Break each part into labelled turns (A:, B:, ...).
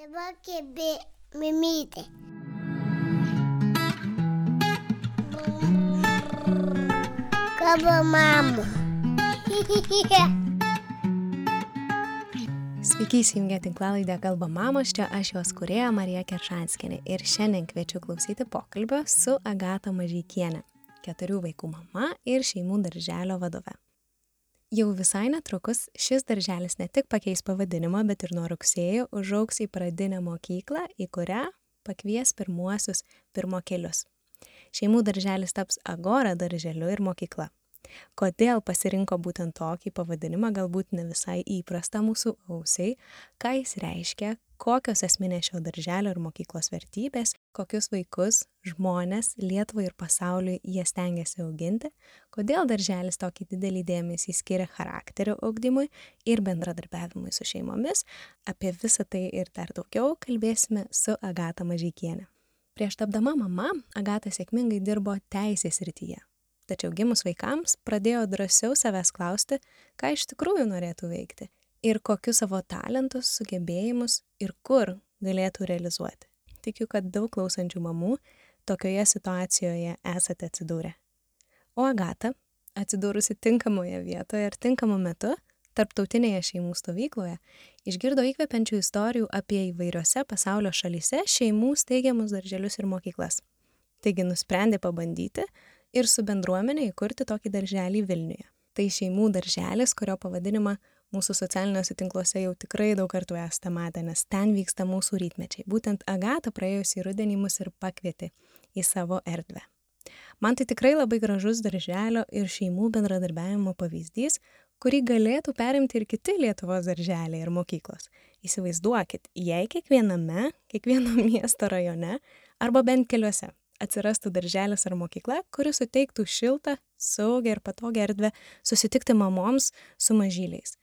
A: Dabar kėbė mimytė. Kaba mama.
B: Sveiki, įsijungę tinklalaidę Kalba Mamos, čia aš jos kurėja Marija Keršanskinė ir šiandien kviečiu klausyti pokalbio su Agata Mažykienė, keturių vaikų mama ir šeimų darželio vadove. Jau visai netrukus šis darželis ne tik pakeis pavadinimą, bet ir nuo rugsėjo užauks į pradinę mokyklą, į kurią pakvies pirmuosius pirmo kelius. Šeimų darželis taps Agora darželiu ir mokykla. Kodėl pasirinko būtent tokį pavadinimą, galbūt ne visai įprasta mūsų ausiai, ką jis reiškia, kokios esminės šio darželio ir mokyklos vertybės, kokius vaikus, žmonės, Lietuvai ir pasauliui jie stengiasi auginti, kodėl darželis tokį didelį dėmesį skiria charakterio augdymui ir bendradarbiavimui su šeimomis, apie visą tai ir dar daugiau kalbėsime su Agata Mažykienė. Prieš tapdama mama, Agata sėkmingai dirbo teisės rytyje tačiau gimus vaikams pradėjo drąsiau savęs klausti, ką iš tikrųjų norėtų veikti ir kokius savo talentus, sugebėjimus ir kur galėtų realizuoti. Tikiu, kad daug klausančių mamų tokioje situacijoje esate atsidūrę. O Agata, atsidūrusi tinkamoje vietoje ir tinkamu metu, tarptautinėje šeimų stovykloje, išgirdo įkvepiančių istorijų apie įvairiose pasaulio šalyse šeimų steigiamus darželius ir mokyklas. Taigi nusprendė pabandyti, ir su bendruomenė įkurti tokį darželį Vilniuje. Tai šeimų darželis, kurio pavadinimą mūsų socialiniuose tinkluose jau tikrai daug kartų esate matę, nes ten vyksta mūsų rytmečiai. Būtent Agata praėjusį rudenį mus ir pakvietė į savo erdvę. Man tai tikrai labai gražus darželio ir šeimų bendradarbiavimo pavyzdys, kurį galėtų perimti ir kiti Lietuvos darželiai ir mokyklos. Įsivaizduokit, jei kiekviename, kiekvieno miesto rajone arba bent keliuose atsirastų darželis ar mokykla, kuri suteiktų šiltą, saugią ir patogią erdvę susitikti mamoms su mažyliais.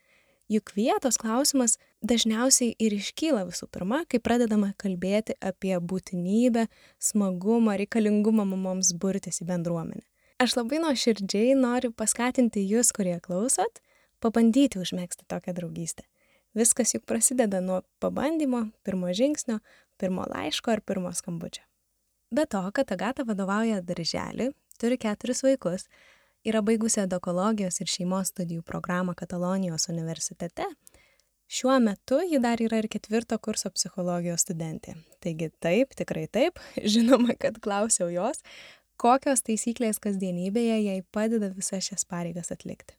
B: Juk vietos klausimas dažniausiai ir iškyla visų pirma, kai pradedama kalbėti apie būtinybę, smagumą, reikalingumą mamoms burtis į bendruomenę. Aš labai nuoširdžiai noriu paskatinti jūs, kurie klausot, pabandyti užmėgsti tokią draugystę. Viskas juk prasideda nuo pabandymo, pirmo žingsnio, pirmo laiško ar pirmo skambučio. Be to, kad Agata vadovauja darželį, turi keturis vaikus, yra baigusi edokologijos ir šeimos studijų programą Katalonijos universitete, šiuo metu ji dar yra ir ketvirto kurso psichologijos studentė. Taigi taip, tikrai taip, žinoma, kad klausiau jos, kokios taisyklės kasdienybėje jai padeda visas šias pareigas atlikti.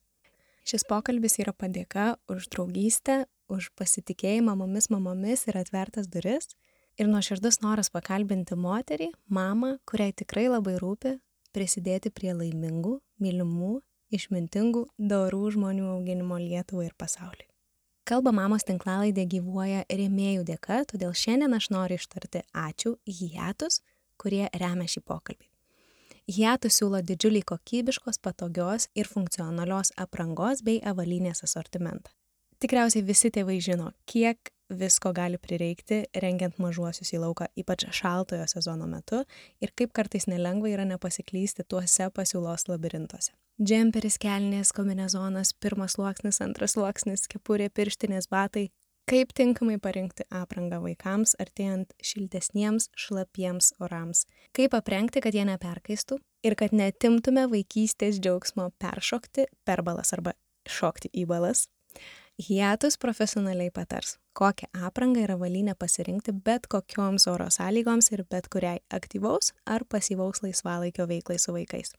B: Šis pokalbis yra padėka už draugystę, už pasitikėjimą mumis mamomis ir atvertas duris – ir nuoširdus noras pakalbinti moterį, mamą, kuriai tikrai labai rūpi prisidėti prie laimingų, mylimų, išmintingų, dorų žmonių auginimo Lietuvai ir pasauliui. Kalba mamos tinklalaidė gyvuoja rėmėjų dėka, todėl šiandien aš noriu ištarti ačiū Hiatus, kurie remia šį pokalbį. Hiatus siūlo didžiulį kokybiškos, patogios ir funkcionalios aprangos bei avalynės asortimentą. Tikriausiai visi tėvai žino, kiek visko gali prireikti rengiant mažuosius į lauką, ypač šaltojo sezono metu, ir kaip kartais nelengva yra nepasiklysti tuose pasiūlos labirintuose. Džemperis, kelnės, kombinezonas, pirmas sluoksnis, antras sluoksnis, kepurė, pirštinės, batai. Kaip tinkamai parinkti aprangą vaikams artėjant šiltesniems, šlapiems orams. Kaip aprengti, kad jie neperkaistų ir kad netimtume vaikystės džiaugsmo peršokti per balas arba šokti į balas Hiatus profesionaliai patars, kokią aprangą ir avalynę pasirinkti bet kokioms oro sąlygoms ir bet kuriai aktyvaus ar pasyvaus laisvalaikio veiklai su vaikais.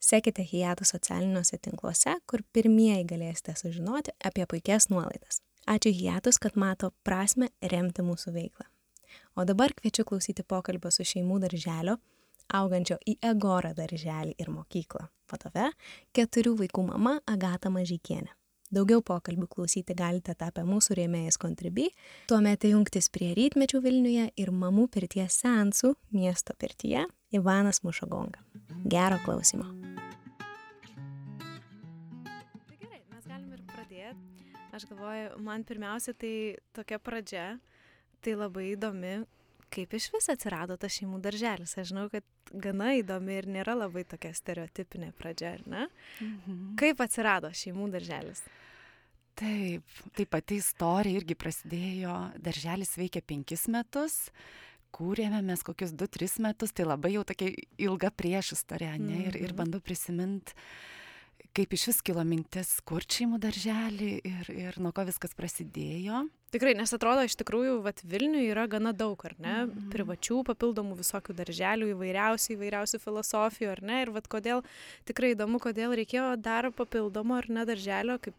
B: Sekite Hiatus socialiniuose tinkluose, kur pirmieji galėsite sužinoti apie puikias nuolaidas. Ačiū Hiatus, kad mato prasme remti mūsų veiklą. O dabar kviečiu klausyti pokalbio su šeimų darželio, augančio į Egorą darželį ir mokyklą vadove, keturių vaikų mama Agata Mažykienė. Daugiau pokalbių klausyti galite tapę mūsų rėmėjas Contribui, tuomet jungtis prie rytmečių Vilniuje ir mamų pirties seansų miesto pirtyje Ivanas Mušagonga. Gero klausimo.
C: Tai gerai, mes galim ir pradėti. Aš galvoju, man pirmiausia tai tokia pradžia, tai labai įdomi, kaip iš vis atsirado tas šeimų darželis. Aš žinau, kad gana įdomi ir nėra labai tokia stereotipinė pradžia, ar ne? Mhm. Kaip atsirado šeimų darželis? Taip, tai pati istorija irgi prasidėjo, darželis veikia penkis metus, kūrėme mes kokius 2-3 metus, tai labai jau tokia ilga prieš istorija, ne, ir, ir
B: Mhm.
C: bandau prisiminti, kaip iš vis kilo mintis kurti šeimų darželį ir, ir nuo ko viskas prasidėjo.
B: Tikrai, nes atrodo, iš tikrųjų, vat Vilniuje yra gana daug, ar ne?
C: Mhm.
B: Privačių, papildomų visokių darželių, įvairiausių, įvairiausių filosofijų, ar ne? Ir vat kodėl, tikrai įdomu, kodėl reikėjo dar papildomo, ar ne, darželio, kaip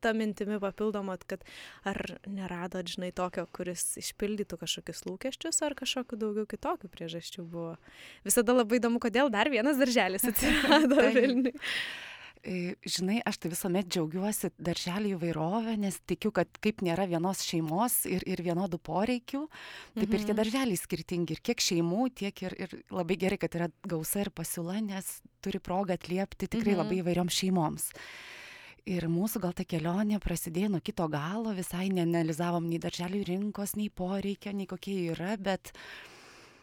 B: ta mintimi papildomo, kad ar neradot, žinai, tokio, kuris išpildytų kažkokius lūkesčius, ar kažkokiu daugiau kitokių priežasčių buvo. Visada labai įdomu, kodėl dar vienas darželis atsirado. Vilniuje.
C: Žinai, aš tai visuomet džiaugiuosi darželį įvairovę, nes tikiu, kad kaip nėra vienos šeimos ir, ir vienodų poreikių, taip ir tie
B: Mhm.
C: darželiai skirtingi. Ir kiek šeimų, tiek ir, ir labai gerai, kad yra gausa ir pasiūla, nes turi progą atliepti tikrai
B: Mhm.
C: labai įvairioms šeimoms. Ir mūsų gal ta kelionė prasidėjo nuo kito galo, visai neanalizavom nei darželių rinkos, nei poreikio, nei kokie yra, bet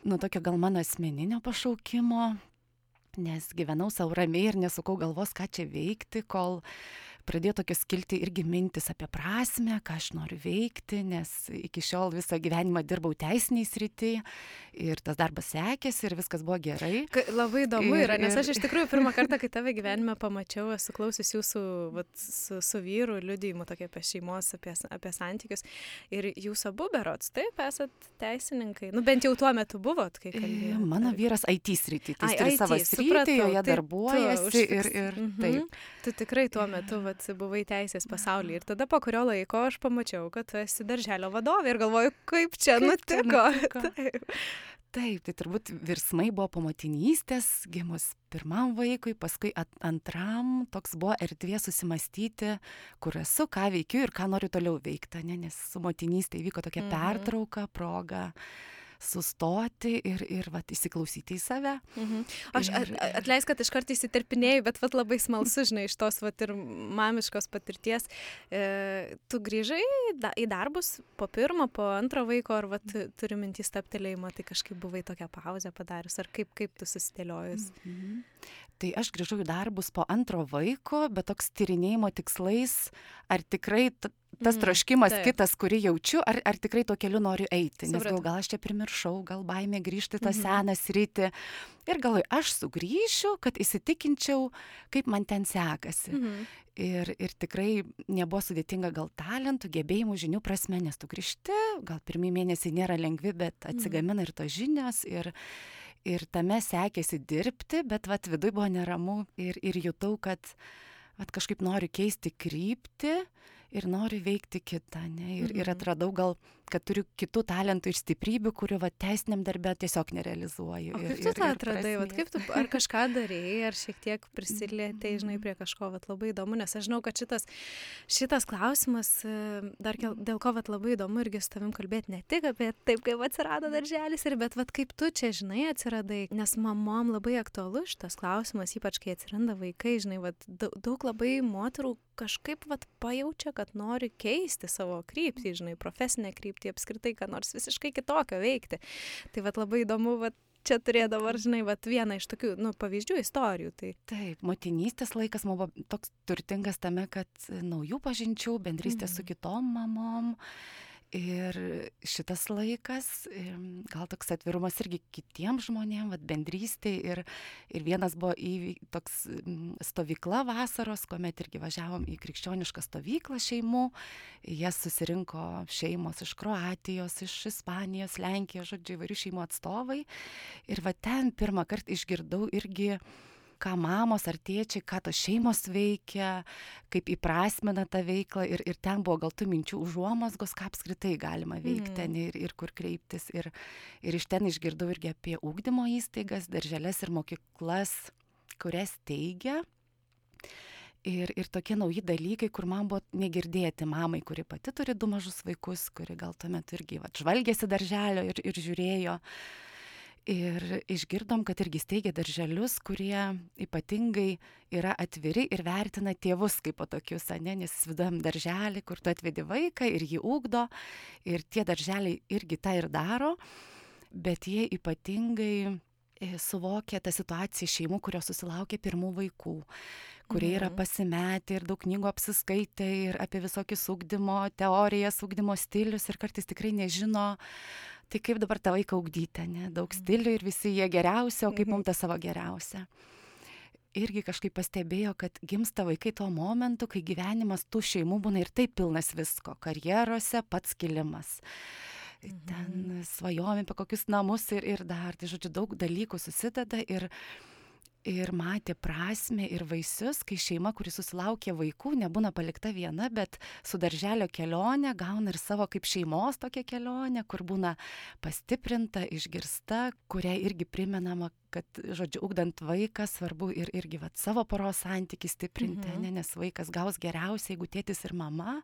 C: nuo tokio gal mano asmeninio pašaukimo, nes gyvenau savo ramiai ir nesukau galvos, ką čia veikti, kol pradėjo tokios kilti irgi mintis apie prasme, ką aš noriu veikti, nes iki šiol visą gyvenimą dirbau teisiniai srity ir tas darbas sekėsi ir viskas buvo gerai.
B: Ka- Labai įdomu
C: Ir-
B: yra, nes
C: ir-
B: aš iš tikrųjų pirmą kartą, kai tave gyvenime pamačiau, esu klausius jūsų vat, su, su vyru liudijimų tokie apie šeimos, apie, apie santykius. Ir jūs abu berots, taip, esat teisininkai. Nu, bent jau tuo metu buvot, kai
C: E,
B: kalbėjome.
C: Mano vyras IT srity, tai
B: Ai,
C: jis turi
B: IT,
C: savo sritį,
B: supratau,
C: joje
B: tai tu
C: darbuojasi ir, ir
B: Mhm.
C: taip.
B: Tu tikrai tuo metu vat, buvai teisės pasaulyje. Ir tada po kurio laiko aš pamačiau, kad tu esi darželio vadovė ir galvoju, kaip čia
C: Kaip
B: nutiko.
C: nutiko?
B: Taip.
C: Taip, tai turbūt virsmai buvo po motinystės, gimus pirmam vaikui, paskui at, antram toks buvo erdvė susimastyti, kur esu, ką veikiu ir ką noriu toliau veikti, ne? nes su motinystė įvyko tokia
B: Mhm.
C: pertrauka, proga sustoti ir, ir vat, įsiklausyti į save.
B: Mhm. Aš
C: Ir-
B: at- atleisk, kad iš karto įsiterpinėjau, bet vat, labai smalsu, žinai, iš tos vat, ir mamiškos patirties. E, tu grįžai į da, į darbus po pirmo, po antro vaiko, ar vat, turi mintį staptelėjimą, tai kažkaip buvai tokią pauzę padarius, ar kaip, kaip tu susidėliojus.
C: Mhm. Tai aš grįžau į darbus po antro vaiko, bet toks tyrinėjimo tikslais, ar tikrai tas
B: Mhm,
C: troškimas
B: taip.
C: kitas, kurį jaučiu, ar, ar tikrai tuo keliu noriu eiti. Nes gal, gal aš čia primiršau, gal baimė grįžti tą
B: Mhm.
C: seną sritį. Ir galvoju, aš sugrįšiu, kad įsitikinčiau, kaip man ten sekasi.
B: Mhm.
C: Ir, ir tikrai nebuvo sudėtinga gal talentų, gebėjimų, žinių prasme, nes tu grįžti, gal pirmie mėnesiai nėra lengvi, bet atsigamina ir tos žinios. Ir, ir tame sekėsi dirbti, bet vat viduje buvo neramu ir, ir jutau, kad vat, kažkaip noriu keisti kryptį ir noriu veikti kitą. Ne? Ir, ir
B: Mhm.
C: atradau gal, kad turiu kitų talentų ir stiprybių, kurių vat, teisiniam darbė tiesiog nerealizuoju.
B: O
C: ir,
B: kaip tu tą atradai?
C: Prasmės.
B: kaip tu, ar kažką darėjai, ar šiek tiek prisilietėjai, žinai, prie kažko, vat, labai įdomu, nes aš žinau, kad šitas, šitas klausimas, e, dar dėl ko vat, labai įdomu irgi su tavim kalbėti ne tik apie taip, kaip atsirado darželis, ir, bet vat, kaip tu čia, žinai, atsiradai, nes mamom labai aktualus šitas klausimas, ypač kai atsiranda vaikai, žinai, vat, daug, labai moterų kažkaip vat, pajaučia, kad nori keisti savo kryptį, žinai, profesinę kryptį, apskritai, ką nors visiškai kitokio veikti. Tai vat, labai įdomu, vat, čia turėjo dabar, žinai, vat, vieną iš tokių, nu, pavyzdžių, istorijų. Tai,
C: Taip, motinystės laikas man buvo toks turtingas tame, kad naujų pažinčių, bendrystė su
B: Mhm.
C: kitom mamom. Ir šitas laikas, gal toks atvirumas irgi kitiems žmonėms, vad bendrystė. Ir, ir vienas buvo į toks stovykla vasaros, kuomet irgi važiavom į krikščionišką stovyklą šeimų. Jie susirinko šeimos iš Kroatijos, iš Ispanijos, Lenkijos, žodžiu, įvairių šeimų atstovai. Ir va ten pirmą kartą išgirdau irgi ką mamos ar tėčiai, ką tos šeimos veikia, kaip įprasmina tą veiklą ir, ir ten buvo gal tų minčių užuomasgos, ką apskritai galima veikti
B: Mhm.
C: ten ir, ir kur kreiptis. Ir, ir iš ten išgirdau irgi apie ūkdymo įstaigas, darželes ir mokyklas, kurias teigia. Ir, ir tokie nauji dalykai, kur man buvo negirdėti mamai, kuri pati turi du mažus vaikus, kuri gal tuo metu irgi va, žvalgėsi darželio ir, ir žiūrėjo. Ir išgirdom, kad irgi steigia darželius, kurie ypatingai yra atviri ir vertina tėvus kaip po tokius, ne, nes įsivaizduojam darželį, kur tu atvedi vaiką ir jį ūkdo. Ir tie darželiai irgi tą ir daro, bet jie ypatingai e, suvokia tą situaciją šeimų, kurios susilaukia pirmų vaikų kurie yra pasimetę ir daug knygų apsiskaitę ir apie visokius ugdymo teorijas, ugdymo stilius ir kartais tikrai nežino, tai kaip dabar tą vaiką ugdyti, ne? daug stilių ir visi jie geriausia, o kaip mums tą savo geriausią. Irgi kažkaip pastebėjo, kad gimsta vaikai tuo momentu, kai gyvenimas tų šeimų būna ir taip pilnas visko - karjerose pats kilimas. Ten svajojame apie kokius namus ir, ir dar, tai žodžiu, daug dalykų susideda ir, ir matė prasme ir vaisius, kai šeima, kuri susilaukė vaikų, nebūna palikta viena, bet su darželio kelionė gauna ir savo kaip šeimos tokią kelionę, kur būna pastiprinta, išgirsta, kuriai irgi primenama, kad, žodžiu, ugdant vaiką svarbu ir irgi vat, savo poros santykių stiprinti, mhm. ne, nes vaikas gaus geriausiai, jeigu tėtis ir mama,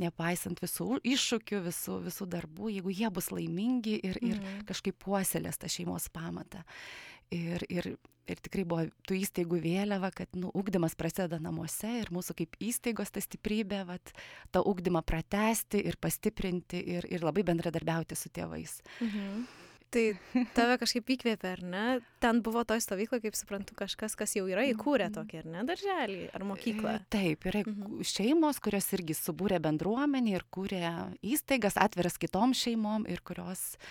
C: nepaisant visų iššūkių, visų, visų darbų, jeigu jie bus laimingi ir, ir mhm. kažkaip puoselės tą šeimos pamatą. Ir, ir, ir tikrai buvo tų įstaigų vėliava, kad nu, ugdymas prasideda namuose ir mūsų kaip įstaigos ta stiprybė, vat, tą ugdymą pratesti ir pastiprinti ir, ir labai bendradarbiauti su tėvais. Mhm.
B: Tai tave kažkaip įkvėpė, ar ne? Ten buvo toj stovykloje, kaip suprantu, kažkas, kas jau yra įkūrę mhm. tokį, ar ne, darželį ar mokyklą.
C: E, taip, yra mhm. šeimos, kurios irgi subūrė bendruomenį ir kūrė įstaigas atviras kitom šeimom ir kurios uh,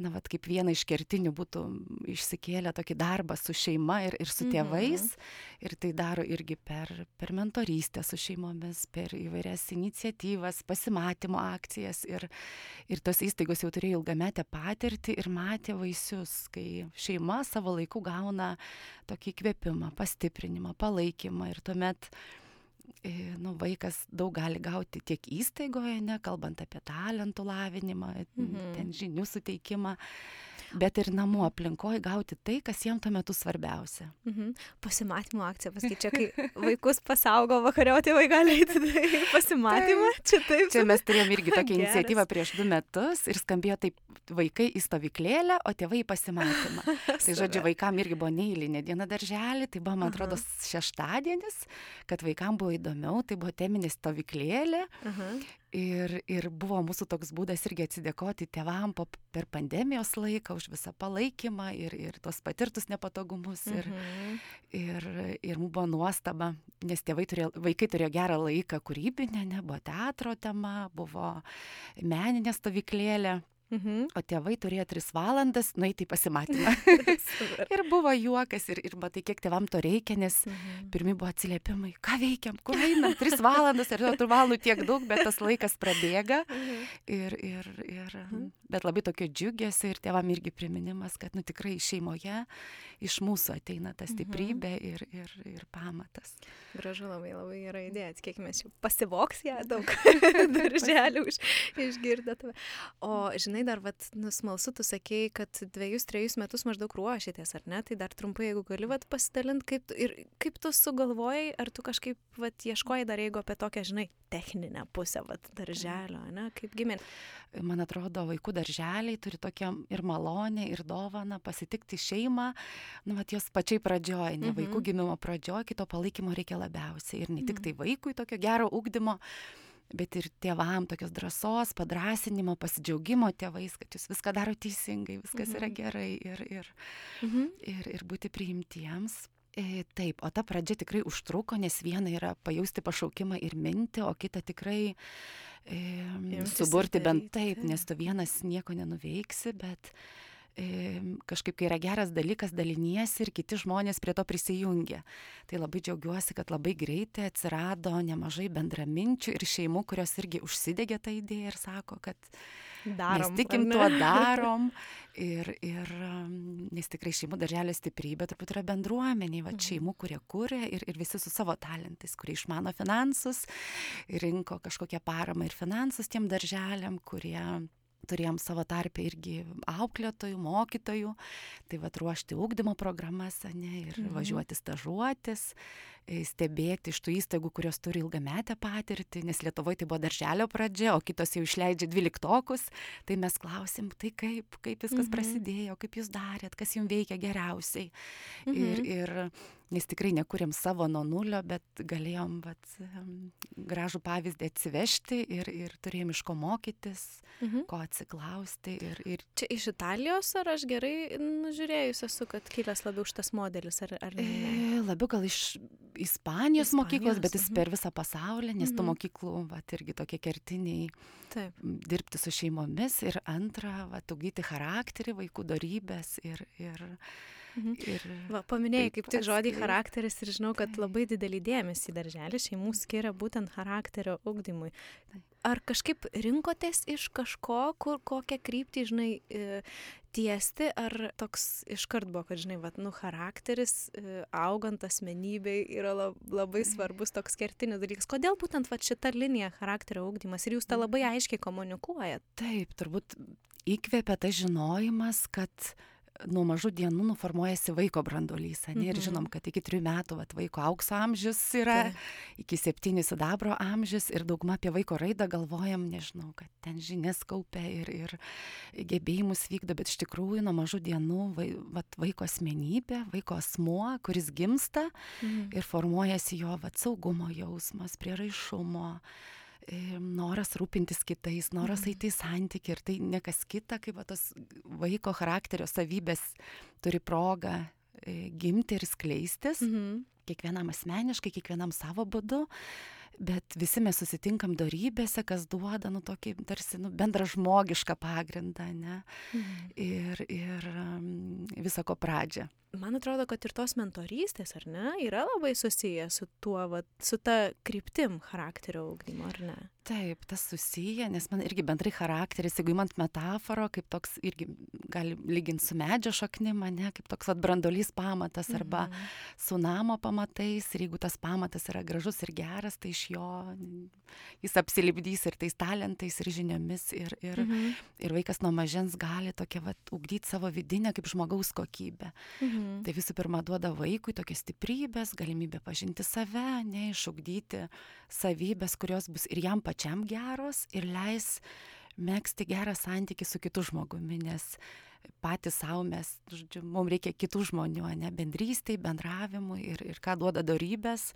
C: na, vat, kaip vieną iš kertinių būtų išsikėlę tokį darbą su šeima ir, ir su tėvais. Mhm. Ir tai daro irgi per, per mentorystę su šeimomis, per įvairias iniciatyvas, pasimatymo akcijas. Ir, ir tos įstaigos jau turėjo ilgametę patirtį ir matė vaisius, kai šeima savo laiku gauna tokį įkvėpimą, pastiprinimą, palaikymą. Ir tuomet nu, vaikas daug gali gauti tiek įstaigoje, ne, kalbant apie talentų lavinimą, mhm. ten žinių suteikimą, bet ir namų aplinkoje gauti tai, kas jiems tuo metu svarbiausia.
B: Mhm. Pasimatymo akcija, paskaičia, kai vaikus pasaugo vakariauti, tėvai gali eiti tai pasimatymą.
C: Tai, čia taip. Čia mes turėjom irgi tokią Geras. iniciatyvą prieš du metus ir skambėjo taip vaikai į stovyklėlę, o tėvai į pasimatymą. tai žodžiu, vaikam irgi buvo neįlinė diena darželį, tai buvo, man atrodo, šeštadienis, kad vaikam buvo įdomiau, tai buvo teminė stovyklėlė. Aha. Ir, ir buvo mūsų toks būdas irgi atsidėkoti tėvam po, per pandemijos laiką už visą palaikymą ir, ir tos patirtus nepatogumus. Ir, mhm. ir, ir mums buvo nuostaba, nes turėjo, vaikai turėjo gerą laiką kūrybinę, ne, buvo teatro tema, buvo meninė stovyklėlė. Mhm. O tėvai turėjo tris valandas nueiti į pasimatymą. ir buvo juokas, ir, ir matai, kiek tėvam to reikia, nes mhm. pirmi buvo atsiliepimai, ką veikiam, kur einam, tris valandas, ir tų valandų tiek daug, bet tas laikas prabėga. Mhm. Ir, ir, ir, mhm. Bet labai tokio džiugėsi ir tėvam irgi priminimas, kad nu, tikrai šeimoje iš mūsų ateina ta mhm. stiprybė ir, ir, ir pamatas.
B: Gražu, labai labai gera idėja, tikėkime, jau pasivoks ją daug darželių iš, išgirdę tave. O žinai, žinai, dar, vat, nusmalsu, tu sakėjai, kad dviejus, trejus metus maždaug ruošėtės, ar ne? Tai dar trumpai, jeigu gali, vat, pasidalinti, kaip, ir, kaip tu sugalvojai, ar tu kažkaip, vat, ieškojai dar, jeigu apie tokią, žinai, techninę pusę, vat, darželio, ne? Kaip gimė?
C: Man atrodo, vaikų darželiai turi tokią ir malonę, ir dovaną pasitikti šeimą, nu, vat, jos pačiai pradžioje, ne mhm. vaikų gimimo pradžioje, kito palaikymo reikia labiausiai. Ir ne tik mhm. tai vaikui tokio gero ugdymo, bet ir tėvam tokios drąsos, padrasinimo, pasidžiaugimo tėvais, kad jūs viską daro teisingai, viskas mhm. yra gerai ir, ir, mhm. ir, ir būti priimtiems. E, taip, o ta pradžia tikrai užtruko, nes viena yra pajausti pašaukimą ir minti, o kita tikrai e, suburti bent taip, nes tu vienas nieko nenuveiksi, bet kažkaip, kai yra geras dalykas, daliniesi ir kiti žmonės prie to prisijungia. Tai labai džiaugiuosi, kad labai greitai atsirado nemažai bendraminčių ir šeimų, kurios irgi užsidegė tą idėją ir sako, kad darom, mes tikim tuo darom. Ir, ir, nes tikrai šeimų darželio stiprybė turbūt yra bendruomeniai, va, mhm. šeimų, kurie kūrė ir, ir visi su savo talentais, kurie išmano finansus, rinko kažkokią paramą ir finansus tiem darželiam, kurie turėjom savo tarpę irgi auklėtojų, mokytojų, tai va ruošti ūkdymo programas, ne, ir mhm. važiuoti stažuotis. E, stebėti iš tų įstaigų, kurios turi ilgametę patirtį, nes Lietuvoje tai buvo darželio pradžia, o kitos jau išleidžia dvyliktokus, tai mes klausim, tai kaip, kaip viskas mhm. prasidėjo, kaip jūs darėt, kas jums veikia geriausiai. Mhm. Ir, ir nes tikrai nekūrėm savo nuo nulio, bet galėjom vat, gražų pavyzdį atsivežti ir, ir turėjom iš ko mokytis, mhm. ko atsiklausti. Ir, ir...
B: Čia iš Italijos ar aš gerai nužiūrėjus esu, kad kilęs labiau šitas modelis, ar, ar?
C: E, labiau gal iš Ispanijos, mokyklos, bet jis mhm. per visą pasaulį, nes mhm. tų mokyklų, vat, irgi tokie kertiniai. Taip. Dirbti su šeimomis ir antra, vat, ugdyti charakterį, vaikų darybės ir, ir,
B: Mhm. Ir Va, paminėjai kaip tik žodį charakteris ir žinau, kad labai didelį dėmesį darželį šeimų skiria būtent charakterio ugdymui. Ar kažkaip rinkotės iš kažko, kur kokią kryptį, žinai, e, tiesti, ar toks iškart buvo, kad, žinai, vat, nu, charakteris, e, augant asmenybei yra labai svarbus toks kertinis dalykas. Kodėl būtent vat, šita linija charakterio ugdymas ir jūs tą labai aiškiai komunikuojat?
C: Taip, turbūt įkvėpia tas žinojimas, kad nuo mažų dienų nuformuojasi vaiko brandolys. Ne? Ir žinom, mhm. kad iki trijų metų vat, vaiko aukso amžius yra, tai. iki septynių sidabro amžius ir dauguma apie vaiko raidą galvojam, nežinau, kad ten žinias kaupia ir, ir gebėjimus vykdo, bet iš tikrųjų nuo mažų dienų vai, vat, vaiko asmenybė, vaiko asmuo, kuris gimsta mhm. ir formuojasi jo vat, saugumo jausmas, prieraišumo noras rūpintis kitais, noras mhm. eiti į santykį ir tai nekas kita, kaip va, tos vaiko charakterio savybės turi progą e, gimti ir skleistis, mhm. kiekvienam asmeniškai, kiekvienam savo būdu bet visi mes susitinkam darybėse, kas duoda, nu, tokį tarsi, nu, bendra žmogišką pagrindą, ne? Mhm. Ir, ir um, visako pradžią
B: man atrodo, kad ir tos mentorystės, ar ne, yra labai susiję su tuo, va, su ta kryptim charakterio augdymo, ar ne?
C: Taip, tas susiję, nes man irgi bendrai charakteris, jeigu įmant metaforo, kaip toks irgi gali lyginti su medžio šaknim, ne, kaip toks vat, brandolys pamatas arba mhm. su namo pamatais ir jeigu tas pamatas yra gražus ir geras, tai iš jo jis apsilipdys ir tais talentais ir žiniomis ir, ir, mhm. ir vaikas nuo mažens gali tokia vat, ugdyti savo vidinę kaip žmogaus kokybę. Mhm. Mhm. Tai visų pirma duoda vaikui tokias stiprybės, galimybę pažinti save, neišugdyti savybės, kurios bus ir jam pačiam geros ir leis mėgsti gerą santykių su kitu žmogumi, nes patys savo mes, žodžiu, mums reikia kitų žmonių, ne bendrystėj, bendravimui ir, ir ką duoda darybės.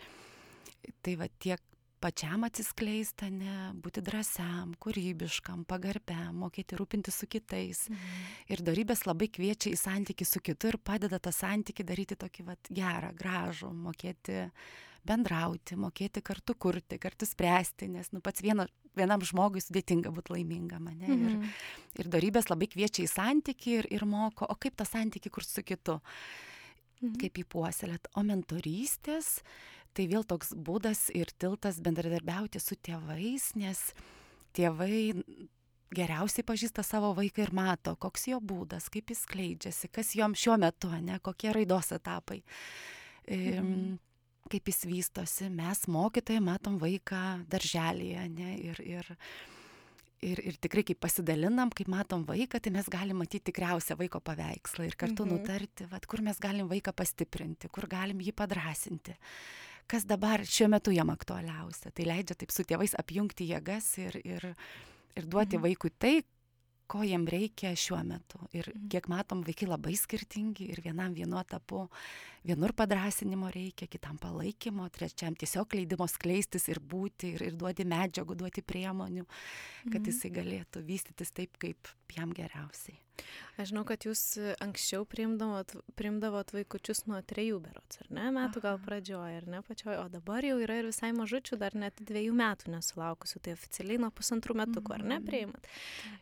C: Tai va tiek pačiam atsiskleisti, ne, būti drąsiam, kūrybiškam, pagarbiam, mokėti rūpinti su kitais. Mhm. Ir darybės labai kviečia į santyki su kitu ir padeda tą santyki daryti tokį vat, gerą, gražų, mokėti bendrauti, mokėti kartu kurti, kartu spręsti, nes nu, pats vieno, vienam žmogui sudėtinga būti laimingam. Ne? Mhm. Ir, ir darybės labai kviečia į santyki ir, ir moko, o kaip tą santyki kur su kitu. Mhm. Kaip jį puoselėt. O mentorystės, tai vėl toks būdas ir tiltas bendradarbiauti su tėvais, nes tėvai geriausiai pažįsta savo vaiką ir mato, koks jo būdas, kaip jis kleidžiasi, kas jom šiuo metu, ne, kokie raidos etapai. Mhm. Kaip jis vystosi, mes mokytojai matom vaiką darželėje, ne, ir, ir, ir, ir tikrai kaip pasidalinam, kaip matom vaiką, tai mes galim matyti tikriausią vaiko paveikslą ir kartu mhm. nutarti, vat, kur mes galim vaiką pastiprinti, kur galim jį padrasinti kas dabar šiuo metu jam aktualiausia. Tai leidžia taip su tėvais apjungti jėgas ir, ir, ir duoti mhm. vaikui tai, ko jiem reikia šiuo metu. Ir mhm. kiek matom, vaikai labai skirtingi ir vienam vienu etapu, vienur padrasinimo reikia, kitam palaikymo, trečiam tiesiog leidimo skleistis ir būti ir, ir duoti medžiagų, duoti priemonių, kad mhm. jisai galėtų vystytis taip, kaip jam geriausiai.
B: Aš žinau, kad jūs anksčiau priimdavot, priimdavot vaikučius nuo trejų berots, ar ne, metų gal pradžioje, ar ne pačioje, o dabar jau yra ir visai mažučių, dar net dviejų metų nesulaukusių, tai oficialiai nuo pusantrų metukų, ar ne, mhm. priimat.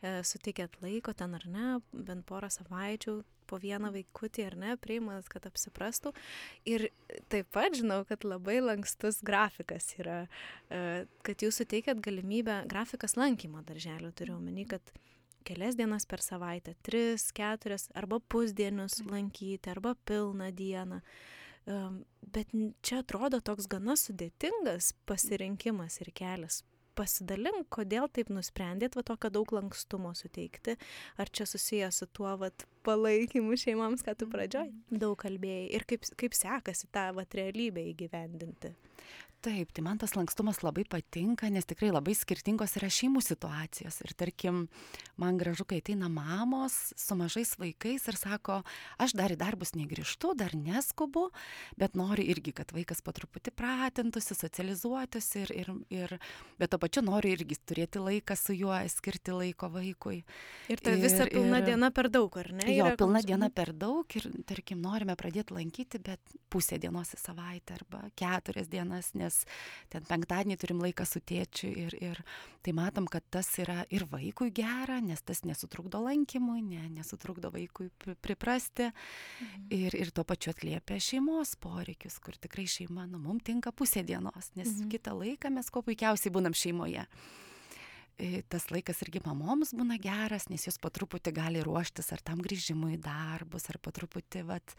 B: E, sutikėt laiko ten, ar ne, bent porą savaičių, po vieną vaikutį, ar ne, priimat, kad apsiprastų. Ir taip pat žinau, kad labai lankstus grafikas yra, e, kad jūs suteikėt galimybę, grafikas lankymo darželio, turiu omeny, kad kelias dienas per savaitę, tris, keturias, arba pusdienius lankyti, arba pilną dieną. Bet čia atrodo toks gana sudėtingas pasirinkimas ir kelias. Pasidalink, kodėl taip nusprendėt va tokio daug lankstumo suteikti, ar čia susijęs su tuo, vat, palaikymu šeimoms, ką tu pradžioj daug kalbėjai ir kaip, kaip sekasi tą vat, realybę įgyvendinti.
C: Taip, tai man tas lankstumas labai patinka, nes tikrai labai skirtingos yra šeimų situacijos. Ir tarkim, man gražu, kai ateina mamos su mažais vaikais ir sako, aš dar į darbus negrįžtu, dar neskubu, bet noriu irgi, kad vaikas po truputį pratintųsi, socializuotųsi ir, ir, ir bet to pačiu noriu irgi turėti laiką su juo, skirti laiko vaikui.
B: Ir ta visa pilna ir, diena per daug, ar ne?
C: Jo, pilna koks... diena per daug ir, tarkim, norime pradėti lankyti, bet pusę dienos į savaitę arba keturias dienas, nes ten penktadienį turim laiką su tėčiu ir, ir tai matom, kad tas yra ir vaikui gera, nes tas nesutrukdo lankymui, ne, nesutrukdo vaikui priprasti mhm. ir, ir tuo pačiu atliepia šeimos poreikius, kur tikrai šeima, nu, mums tinka pusė dienos, nes mhm. kitą laiką mes kuo puikiausiai būnam šeimoje. Tas laikas irgi mamoms būna geras, nes jos po truputį gali ruoštis ar tam grįžimui į darbus, ar po truputį, vat,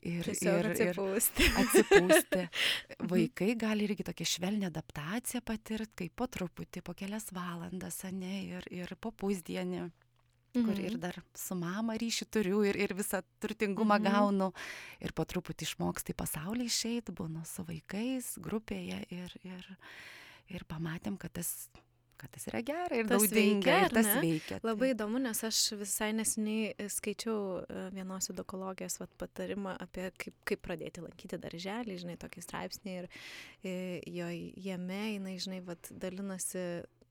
B: ir, ir, atsipūsti.
C: ir atsipūsti. Vaikai gali irgi tokią švelnę adaptaciją patirti, kaip po truputį, po kelias valandas, ne, ir, ir po pusdienį kur mhm. ir dar su mama ryšį turiu ir, ir visą turtingumą mhm. gaunu. Ir po truputį išmoksti pasaulį išeiti, būnu su vaikais, grupėje ir, ir, ir pamatėm, kad tas kad tas yra gera ir tas naudinga veikia, ir tas ne? veikia.
B: Tai. Labai įdomu, nes aš visai nesiniai e, skaičiau e, vienos edukologijos vat, patarimą apie kaip, kaip pradėti lankyti darželį, žinai, tokį straipsnį ir, ir e, jo, jame jinai, žinai, vat, dalinasi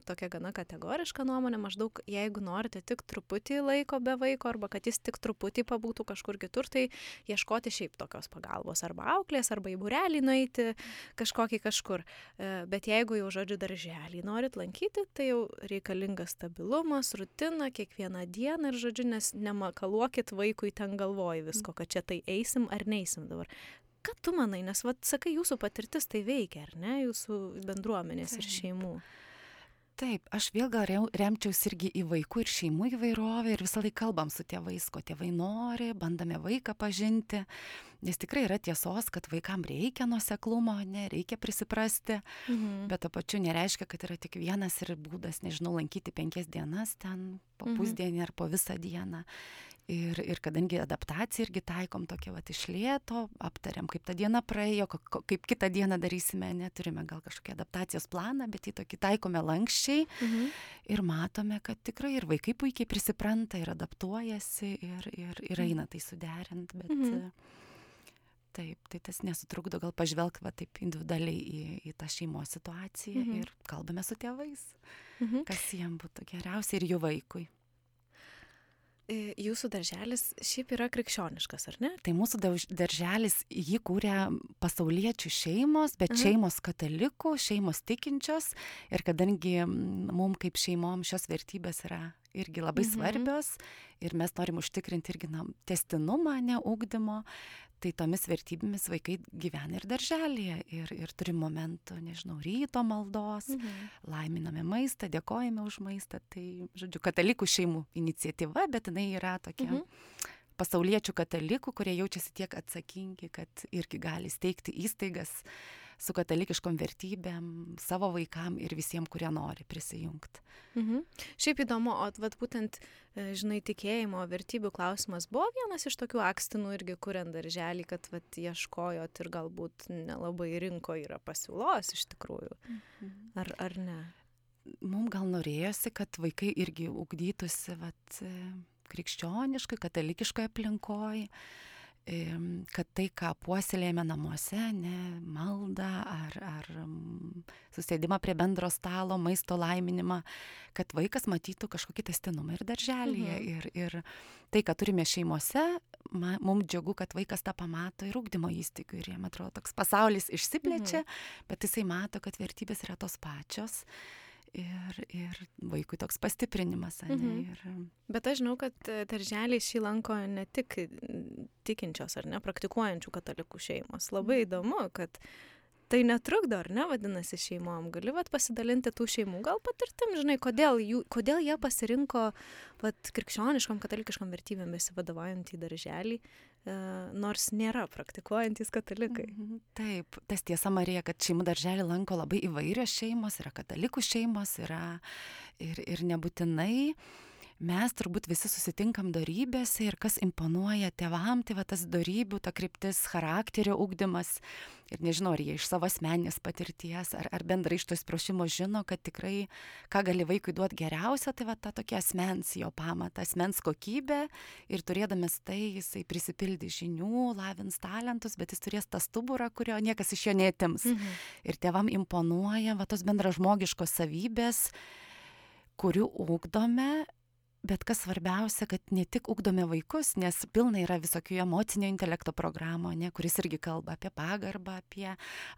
B: tokia gana kategoriška nuomonė, maždaug jeigu norite tik truputį laiko be vaiko arba kad jis tik truputį pabūtų kažkur kitur, tai ieškoti šiaip tokios pagalbos arba auklės, arba į burelį nueiti kažkokį kažkur. E, bet jeigu jau žodžiu darželį norit lankyti, tai jau reikalingas stabilumas, rutina kiekvieną dieną ir žodžiu, nes nemakaluokit vaikui ten galvoj visko, kad čia tai eisim ar neisim dabar. Ką tu manai, nes, vad, sakai, jūsų patirtis tai veikia, ar ne, jūsų bendruomenės ir šeimų
C: taip aš vėl gal remčiaus irgi į vaikų ir šeimų įvairovę ir visąlaik kalbam su tėvais ko tėvai nori bandome vaiką pažinti nes tikrai yra tiesos kad vaikam reikia nuoseklumo ane reikia prisiprasti mhm. bet tuo pačiu nereiškia kad yra tik vienas ir būdas nežinau lankyti penkias dienas ten po mhm. pusdienį ar po visą dieną Ir, ir kadangi adaptaciją irgi taikom tokia vat iš lėto, aptariam, kaip ta diena praėjo, kaip kitą dieną darysime, neturime gal kažkokį adaptacijos planą, bet jį tokį taikome lankščiai mhm. ir matome, kad tikrai ir vaikai puikiai prisipranta ir adaptuojasi ir, ir, ir mhm. eina tai suderint, bet mhm. taip, tai tas nesutrukdo gal pažvelgti va taip individualiai į, į tą šeimos situaciją mhm. ir kalbame su tėvais, mhm. kas jiem būtų geriausia ir jų vaikui.
B: Jūsų darželis šiaip yra krikščioniškas, ar ne?
C: Tai mūsų darželis jį kūrė pasauliečių šeimos, bet Aha. šeimos katalikų, šeimos tikinčios. Ir kadangi mums kaip šeimom šios vertybės yra irgi labai mhm. svarbios ir mes norim užtikrinti irgi na, testinumą, neugdymo, tai tomis vertybėmis vaikai gyvena ir darželėje ir, ir turi momentų, nežinau, ryto maldos, mhm. laiminame maistą, dėkojame už maistą. Tai, žodžiu, katalikų šeimų iniciatyva, bet jinai yra tokia. Mhm. Pasauliečių katalikų, kurie jaučiasi tiek atsakingi, kad irgi gali steigti įstaigas su katalikiškom vertybėm savo vaikam ir visiems, kurie nori prisijungti.
B: Mhm. Šiaip įdomu, o vat, būtent, e, žinai, tikėjimo vertybių klausimas buvo vienas iš tokių akstinų irgi kuriant darželį, kad vat, ieškojot ir galbūt nelabai rinko yra pasiūlos iš tikrųjų. Mhm. Ar, ar ne?
C: Mums gal norėjosi, kad vaikai irgi ugdytųsi vat, e, krikščioniškai, katalikiškai aplinkoje kad tai, ką puoselėjame namuose, ne maldą ar, ar susėdimą prie bendro stalo, maisto laiminimą, kad vaikas matytų kažkokį testinumą ir darželėje. Mhm. Ir, ir tai, ką turime šeimose, mums džiugu, kad vaikas tą pamato ir ūkdymo įstaigų. Ir jam atrodo, toks pasaulis išsiplečia, mhm. bet jisai mato, kad vertybės yra tos pačios ir, ir vaikui toks pastiprinimas. Ne, mhm. ir...
B: Bet aš žinau, kad e, darželiai šį lanko ne tik tikinčios ar ne, praktikuojančių katalikų šeimos. Labai mhm. įdomu, kad tai netrukdo, ar ne, vadinasi, šeimom. Gali vat, pasidalinti tų šeimų gal patirtim, žinai, kodėl, jų, kodėl jie pasirinko vat, krikščioniškom, katalikiškom vertybėm besivadovaujant į darželį, nors nėra praktikuojantis katalikai. Mhm.
C: Taip, tas tiesa, Marija, kad šeimų darželį lanko labai įvairios šeimos, yra katalikų šeimos, yra ir, ir nebūtinai mes turbūt visi susitinkam darybėse ir kas imponuoja tėvam, tai va tas darybių, ta kryptis, charakterio ugdymas. Ir nežinau, ar jie iš savo asmeninės patirties, ar, ar bendrai iš to įsiprašymo žino, kad tikrai, ką gali vaikui duoti geriausia, tai va ta tokia asmens jo pamatą, asmens kokybė. Ir turėdamas tai, jisai prisipildys žinių, lavins talentus, bet jis turės tą stuburą, kurio niekas iš jo netims. Mhm. Ir tėvam imponuoja va tos bendražmogiškos savybės, kurių ūkdome bet kas svarbiausia kad ne tik ugdome vaikus nes pilna yra visokių emocinio intelekto programų ane kuris irgi kalba apie pagarbą apie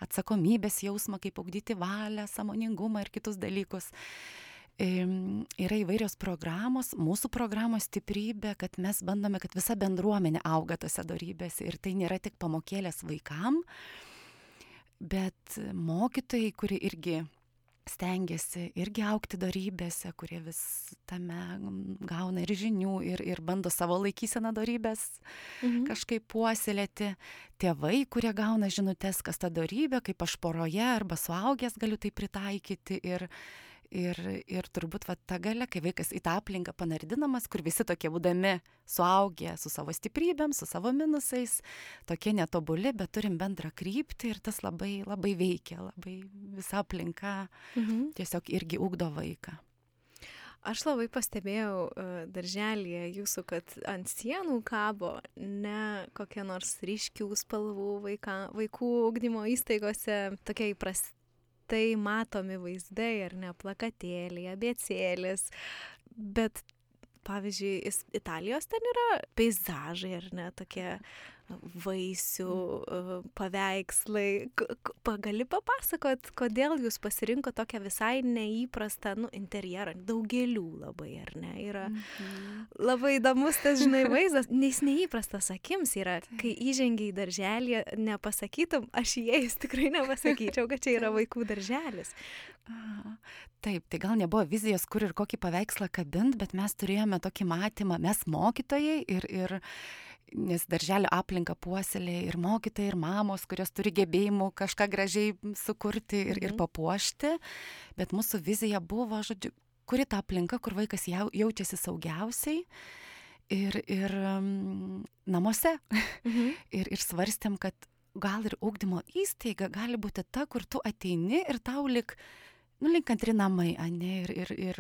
C: atsakomybės jausmą kaip ugdyti valią sąmoningumą ir kitus dalykus. Yra įvairios programos, mūsų programos stiprybė, kad mes bandome, kad visa bendruomenė auga tose darybėse ir tai nėra tik pamokėlės vaikam, bet mokytojai, kurie irgi stengiasi irgi aukti darybėse, kurie vis tame gauna ir žinių, ir, ir bando savo laikyseną darybės mhm. kažkaip puoselėti. Tėvai, kurie gauna žinutės, kas ta darybė, kaip aš poroje arba suaugęs galiu tai pritaikyti. Ir, Ir, ir turbūt va ta gale, kai vaikas į tą aplinką panardinamas, kur visi tokie būdami suaugę su savo stiprybėm, su savo minusais, tokie netobuli, bet turim bendrą kryptį ir tas labai, labai veikia, labai visa aplinka mhm. tiesiog irgi ugdo vaiką.
B: Aš labai pastebėjau uh, darželėje jūsų, kad ant sienų kabo ne kokie nors ryškių spalvų vaika, vaikų ugdymo įstaigose, tokie įprasti tai matomi vaizdai, ar ne, plakatėliai, abėcėlis, bet pavyzdžiui, Italijos ten yra peizažai, ar ne, tokie vaisių mm. paveikslai. Gali papasakot, kodėl jūs pasirinko tokią visai neįprastą, nu, interjerą, daugelių labai, ar ne? Yra mhm. labai įdomus tas, žinai, vaizdas, nes neįprastas akims yra, kai įžengiai į darželį, nepasakytum, aš įėjus tikrai nepasakyčiau, kad čia yra vaikų darželis.
C: Taip, tai gal nebuvo vizijos, kur ir kokį paveikslą kabint, bet mes turėjome tokį matymą, mes mokytojai ir, ir nes darželio aplinką puoselėja ir mokytojai, ir mamos, kurios turi gebėjimų kažką gražiai sukurti ir, ir mhm. papuošti, bet mūsų vizija buvo, žodžiu, kuri ta aplinka, kur vaikas jau, jaučiasi saugiausiai ir, ir um, namuose. Mhm. ir, ir svarstėm, kad gal ir ūkdymo įstaiga gali būti ta, kur tu ateini ir tau lik nu lyg antri namai ane ir ir ir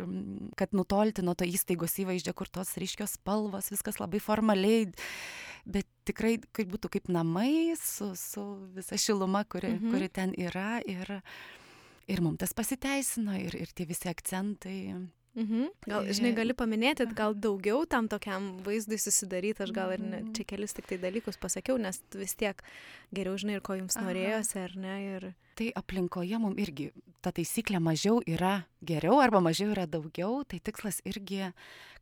C: kad nutolti nuo to įstaigos įvaizdžio kur tos ryškios spalvos viskas labai formaliai bet tikrai kaip būtų kaip namai su su visa šiluma kuri mhm. kuri ten yra ir ir mum tas pasiteisino ir ir tie visi akcentai
B: Mhm. Gal, žinai, gali paminėti, gal daugiau tam tokiam vaizdui susidaryti, aš gal ir ne, mhm. čia kelis tik tai dalykus pasakiau, nes vis tiek geriau žinai ir ko jums norėjosi, ar ne. Ir
C: tai aplinkoje mums irgi ta taisyklė mažiau yra geriau arba mažiau yra daugiau, tai tikslas irgi,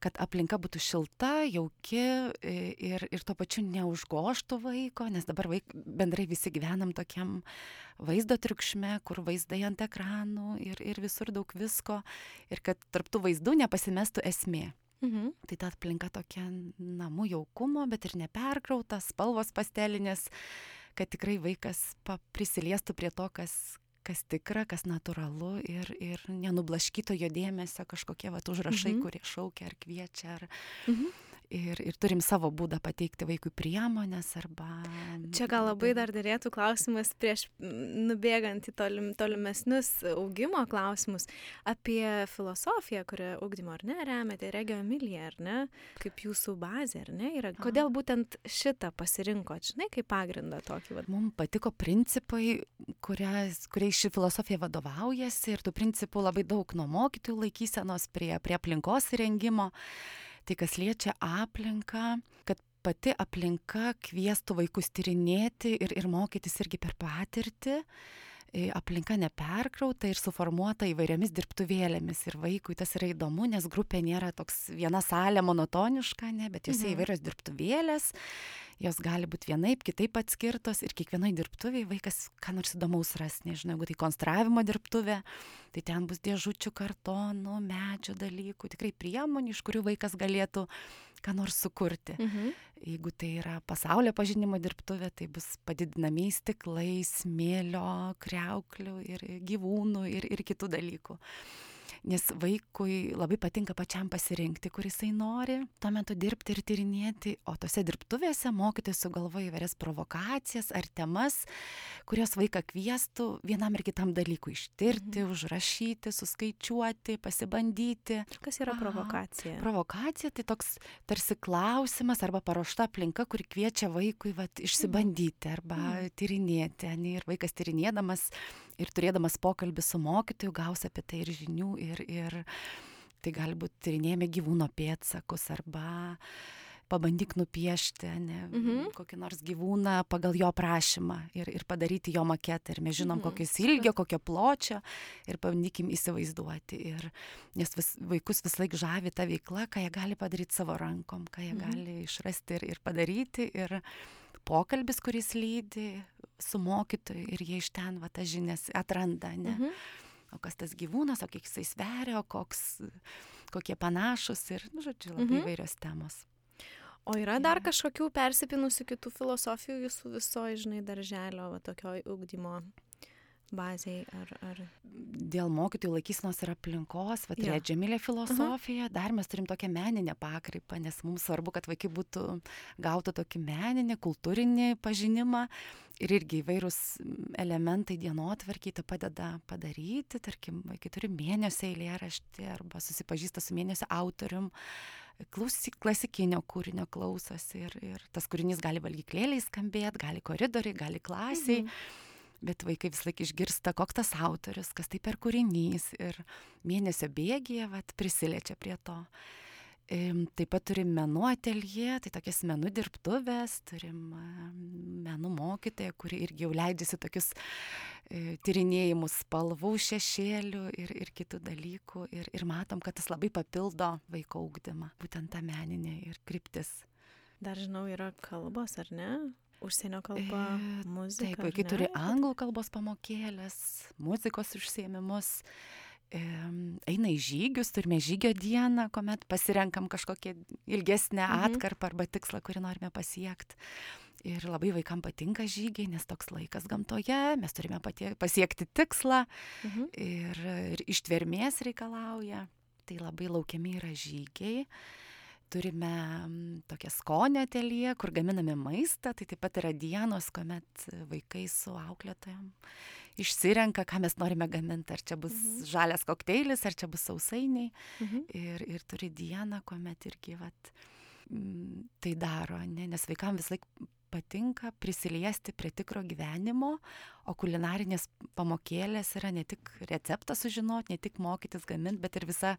C: kad aplinka būtų šilta, jauki ir, ir tuo pačiu neužgoštų vaiko, nes dabar vaik, bendrai visi gyvenam tokiam vaizdo triukšme, kur vaizdai ant ekranų ir, ir visur daug visko, ir kad tarptų vaizdų nepasimestų esmė. Mhm. Tai ta aplinka tokia namų jaukumo, bet ir neperkrautas, spalvos pastelinės, kad tikrai vaikas prisiliestų prie to, kas, kas tikra, kas natūralu ir, ir nenublaškyto jo dėmesio kažkokie va užrašai, mhm. kurie šaukia ar kviečia. Ar... Mhm ir, ir turim savo būdą pateikti vaikui priemonės arba...
B: Čia gal labai dar dėrėtų klausimas prieš nubėgant į tolim, tolimesnius augimo klausimus apie filosofiją, kurią augdymo ar ne remiate, Regio Emilija, ar ne, kaip jūsų bazė, ar ne, yra. Kodėl būtent šitą pasirinkot, žinai, kaip pagrindą tokį?
C: Vat? Mums patiko principai, kuriais ši filosofija vadovaujasi ir tų principų labai daug nuo mokytojų laikysenos prie, prie aplinkos įrengimo. Tai kas liečia aplinką, kad pati aplinka kvieštų vaikus tyrinėti ir, ir mokytis irgi per patirtį aplinka neperkrauta ir suformuota įvairiomis dirbtuvėlėmis. Ir vaikui tas yra įdomu, nes grupė nėra toks viena salė monotoniška, ne, bet jose mhm. įvairios dirbtuvėlės jos gali būt vienaip kitaip atskirtos ir kiekvienoj dirbtuvėj vaikas ką nors įdomaus ras nežinau jeigu tai konstravimo dirbtuvė tai ten bus dėžučių kartonų medžio dalykų tikrai priemonių iš kurių vaikas galėtų ką nors sukurti mhm. jeigu tai yra pasaulio pažinimo dirbtuvė tai bus padidinamieji stiklai smėlio kriauklių ir gyvūnų ir ir kitų dalykų nes vaikui labai patinka pačiam pasirinkti, kur jisai nori tuo metu dirbti ir tyrinėti, o tose dirbtuvėse mokytis sugalvoja įvairias provokacijas ar temas, kurios vaiką kvieštų vienam ir kitam dalykui ištirti, mhm. užrašyti, suskaičiuoti, pasibandyti.
B: Kas yra provokacija?
C: Aha. Provokacija tai toks tarsi klausimas arba paruošta aplinka, kuri kviečia vaikui vat, išsibandyti arba mhm. tyrinėti. Ne, ir vaikas tyrinėdamas ir turėdamas pokalbį su mokytoju gaus apie tai ir žinių, ir, ir tai gali būti tyrinėjami gyvūno pėtsakus arba pabandyk nupiešti ne, mhm. kokį nors gyvūną pagal jo prašymą ir, ir padaryti jo maketą. Ir mes žinom, mhm. kokios ilgio, kokio pločio ir pabandykim įsivaizduoti. Ir, nes vis, vaikus vis laik žavi ta veikla, ką jie gali padaryti savo rankom, ką jie mhm. gali išrasti ir, ir padaryti. Ir pokalbis, kuris lydi, su mokytoju ir jie iš ten va tas žinias atranda, ne? Mhm. O kas tas gyvūnas, o kiek jisai sveria, o koks, kokie panašus ir, nu, žodžiu, labai mhm. įvairios temos.
B: O yra dar kažkokių persipinusių kitų filosofijų jūsų visoje, žinai, darželio, va, tokioj ugdymo bazėj ar, ar...
C: Dėl mokytojų laikysnos ir aplinkos, va, tai džemilė filosofija, uh -huh. dar mes turim tokią meninę pakraipą, nes mums svarbu, kad vaikai būtų gautų tokį meninį, kultūrinį pažinimą ir irgi įvairūs elementai dienotvarkiai tai padeda padaryti, tarkim, vaikai turi mėnesio eilėraštį arba susipažįsta su mėnesio autorium klausy, klasikinio kūrinio klausosi ir, ir tas kūrinys gali valgyklėliai skambėti, gali koridoriai, gali klasiai. Mhm bet vaikai vis laik išgirsta, koks tas autorius, kas tai per kūrinys ir mėnesio bėgėje vat, prisiliečia prie to. Taip pat turim menų atelje, tai tokias menų dirbtuvės, turim menų mokytoją, kuri irgi jau leidžiasi tokius e, tyrinėjimus spalvų, šešėlių ir, ir kitų dalykų. Ir, ir matom, kad tas labai papildo vaiko ūkdymą, būtent tą meninę ir kryptis.
B: Dar žinau, yra kalbos, ar ne? Užsienio kalba, e, muzika.
C: Taip, vaikai turi anglų kalbos pamokėlės, muzikos užsiemimus. Eina į žygius, turime žygio dieną, kuomet pasirenkam kažkokią ilgesnę mhm. atkarpą arba tikslą, kurį norime pasiekti. Ir labai vaikam patinka žygiai, nes toks laikas gamtoje, mes turime patie, pasiekti tikslą mhm. ir, ir ištvermės reikalauja. Tai labai laukiami yra žygiai turime tokią skonio ateliją, kur gaminame maistą, tai taip pat yra dienos, kuomet vaikai su auklėtojom išsirenka, ką mes norime gaminti, ar čia bus mhm. žalias kokteilis, ar čia bus sausainiai. Mhm. Ir, ir turi dieną, kuomet irgi vat, tai daro, ne? nes vaikams vis laik patinka prisiliesti prie tikro gyvenimo, o kulinarinės pamokėlės yra ne tik receptą sužinoti, ne tik mokytis gaminti, bet ir visa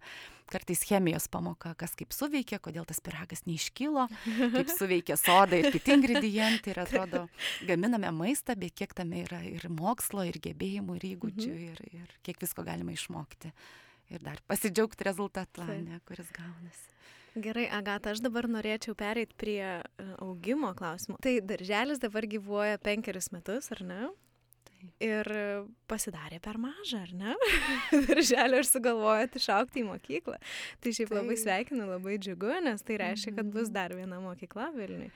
C: kartais chemijos pamoka, kas kaip suveikia, kodėl tas piragas neiškilo, kaip suveikia soda ir kiti ingredientai. Ir atrodo, gaminame maistą, bet kiek tame yra ir mokslo, ir gebėjimų, ir įgūdžių, mhm. ir, ir kiek visko galima išmokti. Ir dar pasidžiaugti rezultatą, kuris gaunasi.
B: Gerai, Agata, aš dabar norėčiau pereiti prie e, augimo klausimų. Tai darželis dabar gyvuoja penkerius metus, ar ne? Tai. Ir pasidarė per mažą, ar ne? Darželio ir sugalvojot išaukti į mokyklą. Tai šiaip tai. labai sveikinu, labai džiugu, nes tai reiškia, kad bus mhm. dar viena mokykla Vilniui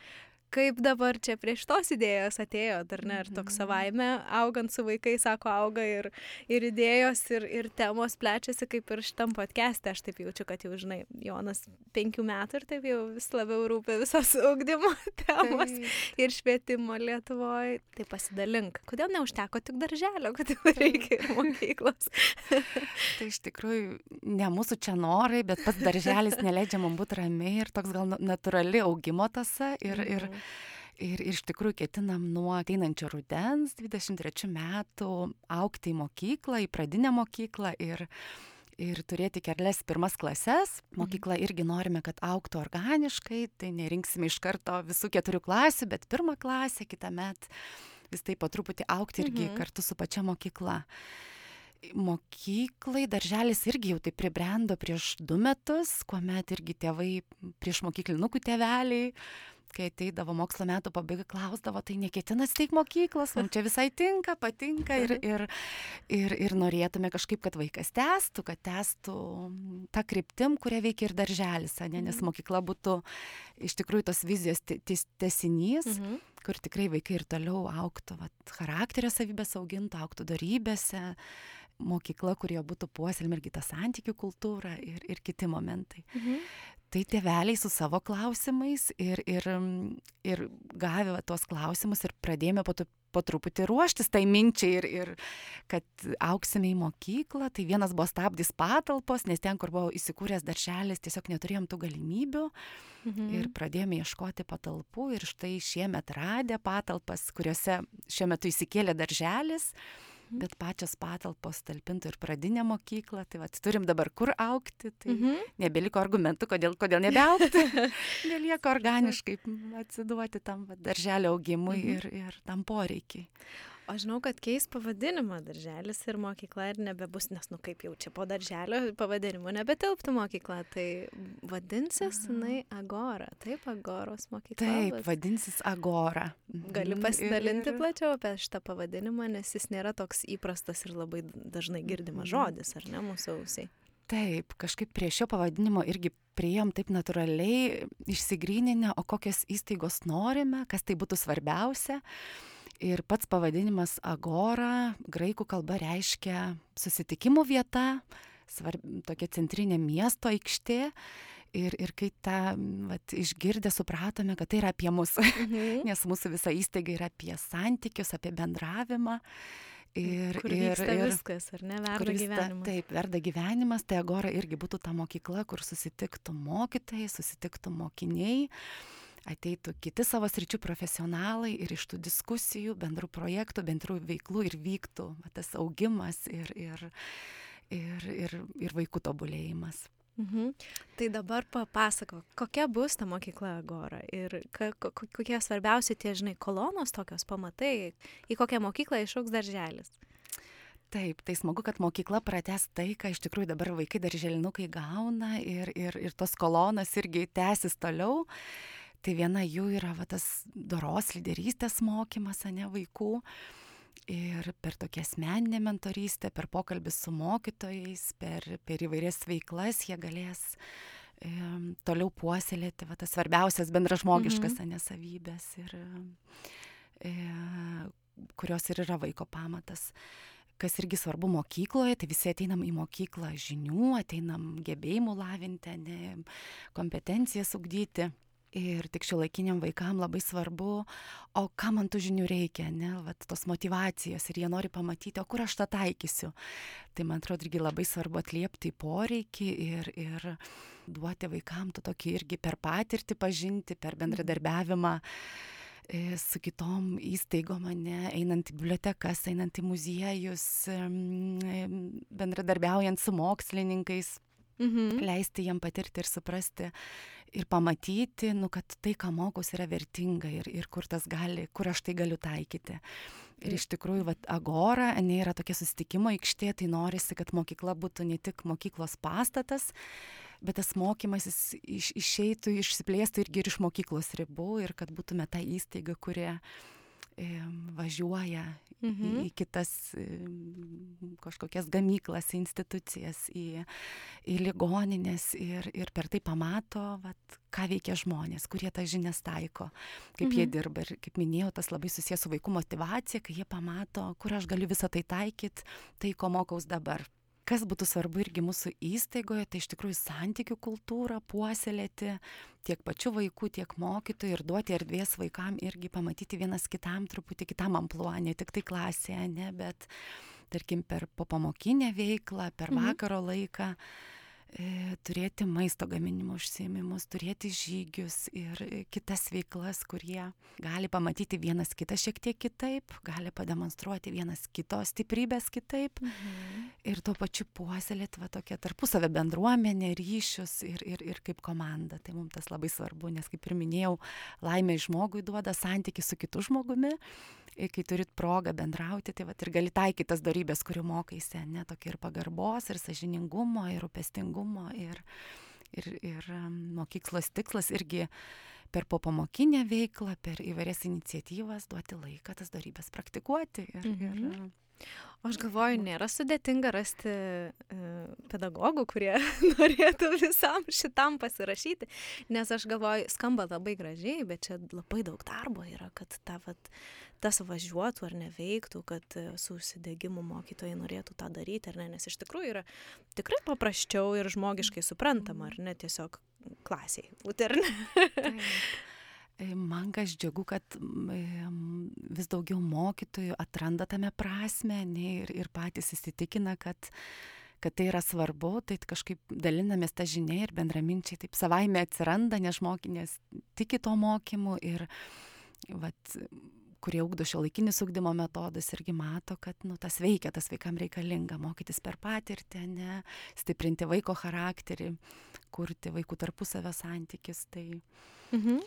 B: kaip dabar čia prie šitos idėjos atėjo, ar ne, ir toks mhm. savaime, augant su vaikais, sako, auga ir, ir idėjos, ir, ir temos plečiasi, kaip ir šitam podcast'e, aš taip jaučiu, kad jau, žinai, Jonas penkių metų ir taip jau vis labiau rūpia visos ugdymo temos taip. ir švietimo Lietuvoje. Tai pasidalink, kodėl neužteko tik darželio, kodėl reikia ir mokyklos.
C: tai iš tikrųjų ne mūsų čia norai, bet pats darželis neleidžia man būti ramiai ir toks gal natūrali augimo tasa. Ir, mm. Ir Ir iš tikrųjų ketinam nuo ateinančio rudens 23 metų aukti į mokyklą, į pradinę mokyklą ir, ir turėti kelias pirmas klases. Mhm. Mokykla irgi norime, kad auktų organiškai, tai nerinksime iš karto visų keturių klasių, bet pirmą klasę kitą metą vis tai po truputį aukti irgi mhm. kartu su pačia mokykla. Mokyklai darželis irgi jau tai pribrendo prieš du metus, kuomet irgi tėvai, prieš mokyklinukų tėveliai kai ateidavo mokslo metų pabaiga, klausdavo, tai neketina steigti mokyklos, mums čia visai tinka, patinka ir, ir, ir, ir norėtume kažkaip, kad vaikas testų, kad testų tą kryptim, kurią veikia ir darželis, ne, nes mokykla būtų iš tikrųjų tos vizijos tesinys. Mhm kur tikrai vaikai ir toliau auktų, vat, charakterio savybės augintų, auktų darybėse, mokykla, kurioje būtų puoselėm irgi tą santykių kultūrą ir, ir kiti momentai. Mhm. Tai tėveliai su savo klausimais ir, ir, ir gavę tuos klausimus ir pradėjome po, po truputį ruoštis tai minčiai ir, ir kad auksime į mokyklą. Tai vienas buvo stabdys patalpos, nes ten, kur buvo įsikūręs darželis, tiesiog neturėjom tų galimybių. Mhm. Ir pradėjome ieškoti patalpų ir štai šiemet radę patalpas, kuriuose šiuo metu įsikėlė darželis. Mhm bet pačios patalpos talpintų ir pradinę mokyklą, tai vat, turim dabar kur aukti, tai mhm. nebeliko argumentų, kodėl, kodėl nebeaukti, nelieka organiškai atsiduoti tam vat, darželio augimui mhm. ir, ir tam poreikiai.
B: O žinau, kad keis pavadinimą darželis ir mokykla ir nebebus, nes, nu kaip jau čia po darželio pavadinimu nebetilptų mokykla, tai vadinsis jinai Agora, taip, Agoros mokykla.
C: Taip, vadinsis Agora.
B: Gali mhm, pasidalinti ir... plačiau apie šitą pavadinimą, nes jis nėra toks įprastas ir labai dažnai girdimas mhm. žodis, ar ne, mūsų ausiai.
C: Taip, kažkaip prie šio pavadinimo irgi prieėm taip natūraliai, išsigryninę, o kokias įstaigos norime, kas tai būtų svarbiausia. Ir pats pavadinimas Agora graikų kalba reiškia susitikimų vieta, svarb, tokia centrinė miesto aikštė. Ir, ir kai tą vat, išgirdę supratome, kad tai yra apie mus, mhm. nes mūsų visa įstaiga yra apie santykius, apie bendravimą.
B: Ir, kur ir, ir viskas, ar ne, verda vyksta, gyvenimas.
C: Taip, verda gyvenimas, tai Agora irgi būtų ta mokykla, kur susitiktų mokytojai, susitiktų mokiniai ateitų kiti savo sričių profesionalai ir iš tų diskusijų, bendrų projektų, bendrų veiklų ir vyktų va, tas augimas ir, ir, ir, ir, ir vaikų tobulėjimas.
B: Mhm. Tai dabar papasako, kokia bus ta mokykla Agora ir kokie svarbiausi tie, žinai, kolonos tokios pamatai, į kokią mokyklą išauks darželis.
C: Taip, tai smagu, kad mokykla prates tai, ką iš tikrųjų dabar vaikai darželinukai gauna ir, ir, ir tos kolonas irgi tęsis toliau. Tai viena jų yra va, tas doros lyderystės mokymas, ne vaikų. Ir per tokią asmeninę mentorystę, per pokalbį su mokytojais, per, per įvairias veiklas jie galės e, toliau puoselėti va, tas svarbiausias bendražmogiškas mhm. nesavybės, ir, e, kurios ir yra vaiko pamatas kas irgi svarbu mokykloje, tai visi ateinam į mokyklą žinių, ateinam gebėjimų lavinti, ne, kompetencijas ugdyti. Ir tik šiuolaikiniam vaikam labai svarbu, o ką man tų žinių reikia, ne, vat, tos motivacijos ir jie nori pamatyti, o kur aš tą taikysiu. Tai man atrodo irgi labai svarbu atliepti į poreikį ir, ir duoti vaikam to tokį irgi per patirtį pažinti, per bendradarbiavimą e, su kitom įstaigom, ne, einant į bibliotekas, einant į muziejus, bendradarbiaujant su mokslininkais. Mhm. Leisti jiem patirti ir suprasti ir pamatyti, nu, kad tai, ką mokos, yra vertinga ir, ir kur, gali, kur aš tai galiu taikyti. Ir iš tikrųjų, vat, Agora, ne yra tokia susitikimo aikštė, tai norisi, kad mokykla būtų ne tik mokyklos pastatas, bet tas mokymasis iš, išeitų, išsiplėstų irgi ir iš mokyklos ribų ir kad būtume ta įstaiga, kurie važiuoja mhm. į, kitas kažkokias gamyklas, institucijas, į, į ligoninės ir, ir per tai pamato, vat, ką veikia žmonės, kurie tą žinias taiko, kaip mhm. jie dirba. Ir kaip minėjau, tas labai susijęs su vaikų motivacija, kai jie pamato, kur aš galiu visą tai taikyti, tai ko mokaus dabar kas būtų svarbu irgi mūsų įstaigoje, tai iš tikrųjų santykių kultūrą puoselėti tiek pačių vaikų, tiek mokytojų ir duoti erdvės vaikam irgi pamatyti vienas kitam truputį kitam ampluo, ne tik tai klasėje, ne, bet tarkim per popamokinę veiklą, per mhm. vakaro laiką. Mhm E, turėti maisto gaminimo užsiemimus, turėti žygius ir kitas veiklas, kurie gali pamatyti vienas kitą šiek tiek kitaip, gali pademonstruoti vienas kito stiprybės kitaip mhm. ir tuo pačiu puoselėti va tokią tarpusavę bendruomenę, ryšius ir, ir, ir kaip komanda. Tai mums tas labai svarbu, nes kaip ir minėjau, laimė žmogui duoda santyki su kitu žmogumi kai turit progą bendrauti, tai vat, ir gali taikyti tas darybės, kurių mokaisi, ne tokia ir pagarbos, ir sažiningumo, ir rūpestingumo, ir, ir, ir mokyklos tikslas irgi per popamokinę veiklą, per įvairias iniciatyvas duoti laiką tas darybės praktikuoti. Ir,
B: Mhm.
C: ir,
B: O aš galvoju, nėra sudėtinga rasti e, pedagogų, kurie norėtų visam šitam pasirašyti, nes aš galvoju, skamba labai gražiai, bet čia labai daug darbo yra, kad ta, vat, tas važiuotų ar neveiktų, kad e, su užsidegimu mokytojai norėtų tą daryti, ar ne, nes iš tikrųjų yra tikrai paprasčiau ir žmogiškai suprantama, ar ne, tiesiog klasiai būti, ar ne.
C: E, Man kas džiugu, kad em, vis daugiau mokytojų atranda tame prasme ne, ir, ir patys įsitikina, kad, kad tai yra svarbu, tai kažkaip dalinamės tą žinią ir bendraminčiai taip savaime atsiranda, nes žmokinės tiki to mokymu ir vat, kurie ugdo šio laikinis ugdymo metodus irgi mato, kad nu, tas veikia, tas vaikam reikalinga mokytis per patirtį, ne, stiprinti vaiko charakterį, kurti vaikų tarpusavio santykis. Tai...
B: Mhm.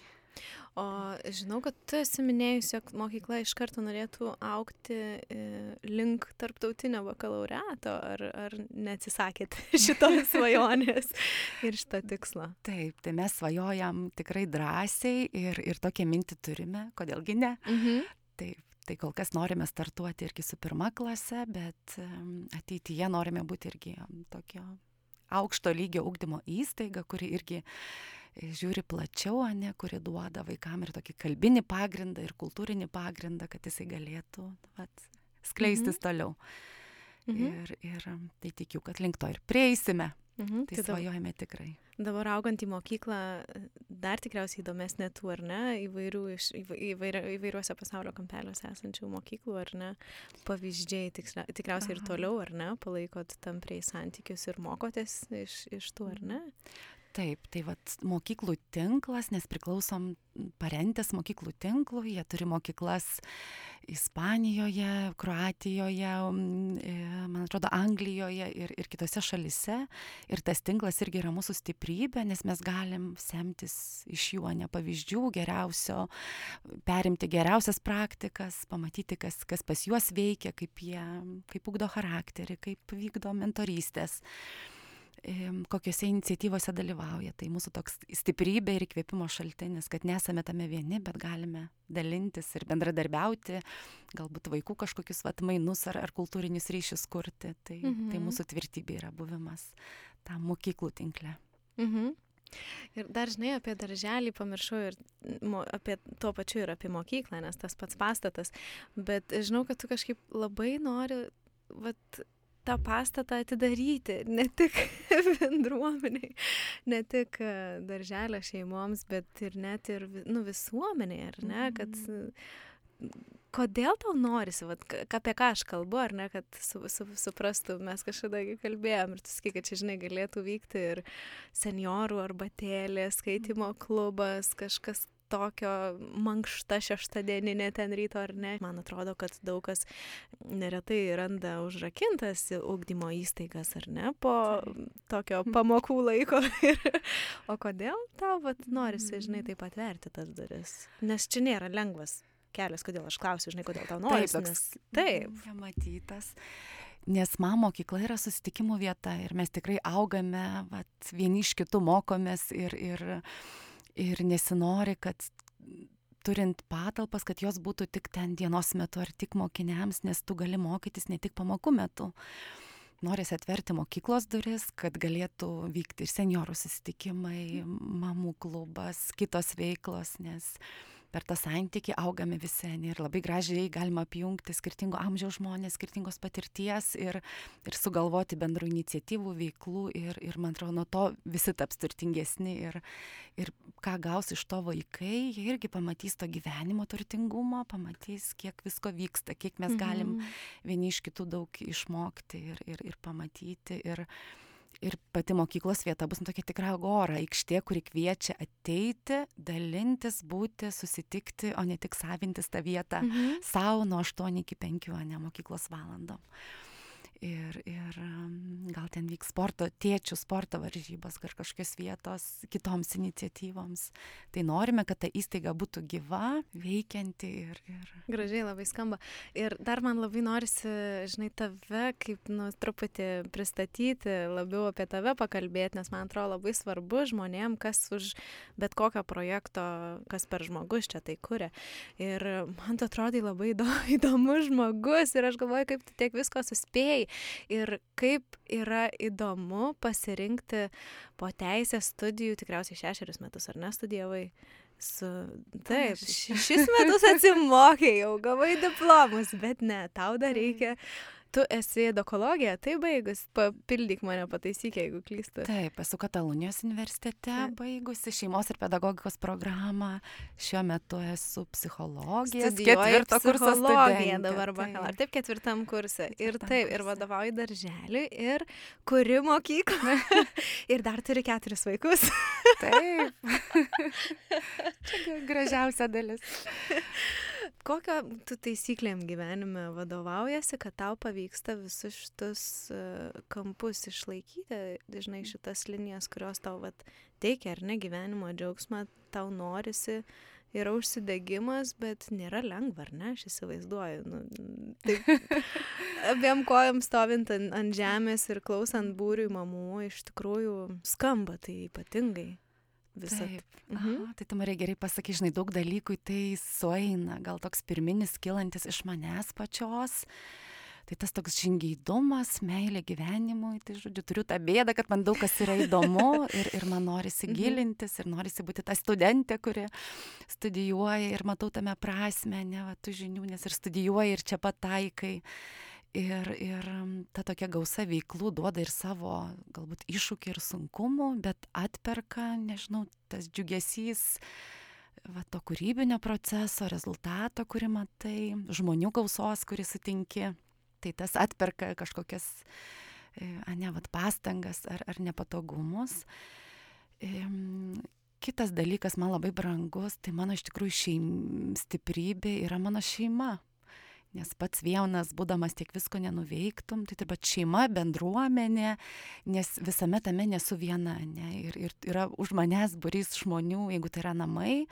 B: O žinau, kad tu esi minėjus, jog mokykla iš karto norėtų aukti e, link tarptautinio bakalaureato, ar, ar neatsisakėt šitos svajonės ir šito tikslo?
C: Taip, tai mes svajojam tikrai drąsiai ir, ir tokią mintį turime, kodėlgi ne.
B: Mhm.
C: Taip, tai kol kas norime startuoti irgi su pirma klase, bet em, ateityje norime būti irgi em, tokio aukšto lygio ugdymo įstaiga, kuri irgi e, žiūri plačiau, ne kuri duoda vaikam ir tokį kalbinį pagrindą ir kultūrinį pagrindą, kad jisai galėtų vat, skleistis mhm. toliau.
B: Mhm.
C: Ir, ir tai tikiu, kad link to ir prieisime.
B: Mhm.
C: Tai
B: Tai
C: svajojame tikrai.
B: dabar augant į mokyklą, dar tikriausiai įdomesnė tų, ar ne, įvairių, iš, įva- įvairia, įvairiuose pasaulio kampeliuose esančių mokyklų, ar ne, pavyzdžiai tikslia, tikriausiai ir
C: Aha.
B: toliau, ar ne, palaikot tampriai santykius ir mokotės iš, iš tų, ar ne?
C: Taip, tai vat mokyklų tinklas, nes priklausom parentės mokyklų tinklų, jie turi mokyklas Ispanijoje, Kroatijoje, e, man atrodo, Anglijoje ir, ir kitose šalise. Ir tas tinklas irgi yra mūsų stiprybė, nes mes galim semtis iš jų, ne pavyzdžių geriausio, perimti geriausias praktikas, pamatyti, kas, kas pas juos veikia, kaip jie, kaip ugdo charakterį, kaip vykdo mentorystės em, kokiuose iniciatyvose dalyvauja. Tai mūsų toks stiprybė ir įkvėpimo šaltinis, kad nesame tame vieni, bet galime dalintis ir bendradarbiauti, galbūt vaikų kažkokius vat mainus ar, ar kultūrinius ryšius kurti. Tai, mhm. tai
B: Mhm.
C: mūsų tvirtybė yra buvimas tam mokyklų tinkle.
B: Mhm. Ir dar žinai apie darželį pamiršau ir mo, apie tuo pačiu ir apie mokyklą, nes tas pats pastatas. Bet žinau, kad tu kažkaip labai nori vat, tą pastatą atidaryti, ne tik bendruomeniai, ne tik e, darželio šeimoms, bet ir net ir nu, visuomeniai, ar ne? Kad, kodėl tau norisi, vat, apie ką aš kalbu, ar ne, kad su, su, suprastų, mes kažkada kalbėjom ir tu sakai, kad čia, žinai, galėtų vykti ir seniorų arbatėlė, skaitimo klubas, kažkas tokio mankšta šeštadieninė ten ryto ar ne. Man atrodo, kad daug kas neretai randa užrakintas ugdymo įstaigas ar ne po tokio pamokų laiko. O kodėl tau vat, norisi, žinai, taip atverti tas duris? Nes čia nėra lengvas kelias, kodėl aš klausiu, žinai, kodėl tau norisi.
C: toks
B: Nes, taip.
C: Nematytas. Nes man mokykla yra susitikimų vieta ir mes tikrai augame, vat, vieni iš kitų mokomės ir, ir, ir nesinori, kad turint patalpas, kad jos būtų tik ten dienos metu ar tik mokiniams, nes tu gali mokytis ne tik pamokų metu. Norisi atverti mokyklos duris, kad galėtų vykti ir seniorų susitikimai, mamų klubas, kitos veiklos, nes per tą santykį augame visi ne, ir labai gražiai galima apjungti skirtingo amžiaus žmonės, skirtingos patirties ir, ir sugalvoti bendrų iniciatyvų, veiklų ir, ir man atrodo, nuo to visi taps turtingesni ir, ir ką gaus iš to vaikai, jie irgi pamatys to gyvenimo turtingumo, pamatys, kiek visko vyksta, kiek mes galim
B: Mhm.
C: vieni iš kitų daug išmokti ir, ir, ir pamatyti. Ir, ir pati mokyklos vieta bus nu, tokia tikra agora, aikštė, kuri kviečia ateiti, dalintis, būti, susitikti, o ne tik savintis tą vietą
B: Mhm.
C: savo nuo 8 iki 5, o ne mokyklos valandom. Ir ir gal ten vyks sporto, tėčių sporto varžybos, ar kažkokios vietos kitoms iniciatyvoms. Tai norime, kad ta įstaiga būtų gyva, veikianti ir... ir...
B: Gražiai labai skamba. Ir dar man labai norisi, žinai, tave kaip, nu, truputį pristatyti, labiau apie tave pakalbėti, nes man atrodo labai svarbu žmonėm, kas už bet kokio projekto, kas per žmogus čia tai kuria. Ir man tu atrodai labai įdomus žmogus ir aš galvoju, kaip tu tiek visko suspėjai ir kaip yra įdomu pasirinkti po teisės studijų, tikriausiai šešerius metus ar nestudijavai. Su, taip, šis metus atsimokė, jau gavai diplomus, bet ne, tau dar reikia tu esi edukologija, tai baigus, papildyk mane, pataisyk, jeigu klystu.
C: Taip, esu Katalonijos universitete Taip. baigusi šeimos ir pedagogikos programą, šiuo metu esu psichologija,
B: ketvirto kurso studija dabar bakalauro. Taip, ketvirtam. Ketvirtam ir taip, ir vadovauji darželiui, ir kuri mokykla. ir dar turi keturis vaikus.
C: taip. Čia gražiausia dalis.
B: Kokio tu taisyklėm gyvenime vadovaujasi, kad tau pavyksta visus šitus uh, kampus išlaikyti, dažnai šitas linijas, kurios tau vat, teikia ar ne gyvenimo džiaugsmą, tau norisi, yra užsidegimas, bet nėra lengva, ar ne, aš įsivaizduoju. Nu, taip, abiem kojam stovint ant, ant žemės ir klausant būriui mamų, iš tikrųjų skamba tai ypatingai visą.
C: Mhm. Aha, tai tu Marija gerai pasakai, žinai, daug dalykų tai sueina, gal toks pirminis kilantis iš manęs pačios. Tai tas toks žingeidumas, meilė gyvenimui, tai žodžiu, turiu tą bėdą, kad man daug kas yra įdomu ir, ir man norisi mhm. gilintis ir norisi būti ta studentė, kuri studijuoja ir matau tame prasme, ne, va, tų žinių, nes ir studijuoja ir čia pataikai. Ir, ir ta tokia gausa veiklų duoda ir savo galbūt iššūkį ir sunkumų, bet atperka, nežinau, tas džiugesys va, to kūrybinio proceso, rezultato, kurį matai, žmonių gausos, kurį sutinki, tai tas atperka kažkokias, e, ne, va, pastangas ar, ar nepatogumus. Kitas dalykas man labai brangus, tai mano iš tikrųjų šeim, stiprybė yra mano šeima nes pats vienas būdamas tiek visko nenuveiktum, tai taip pat šeima, bendruomenė, nes visame tame nesu viena, ne, ir, ir yra už manęs burys žmonių, jeigu tai yra namai,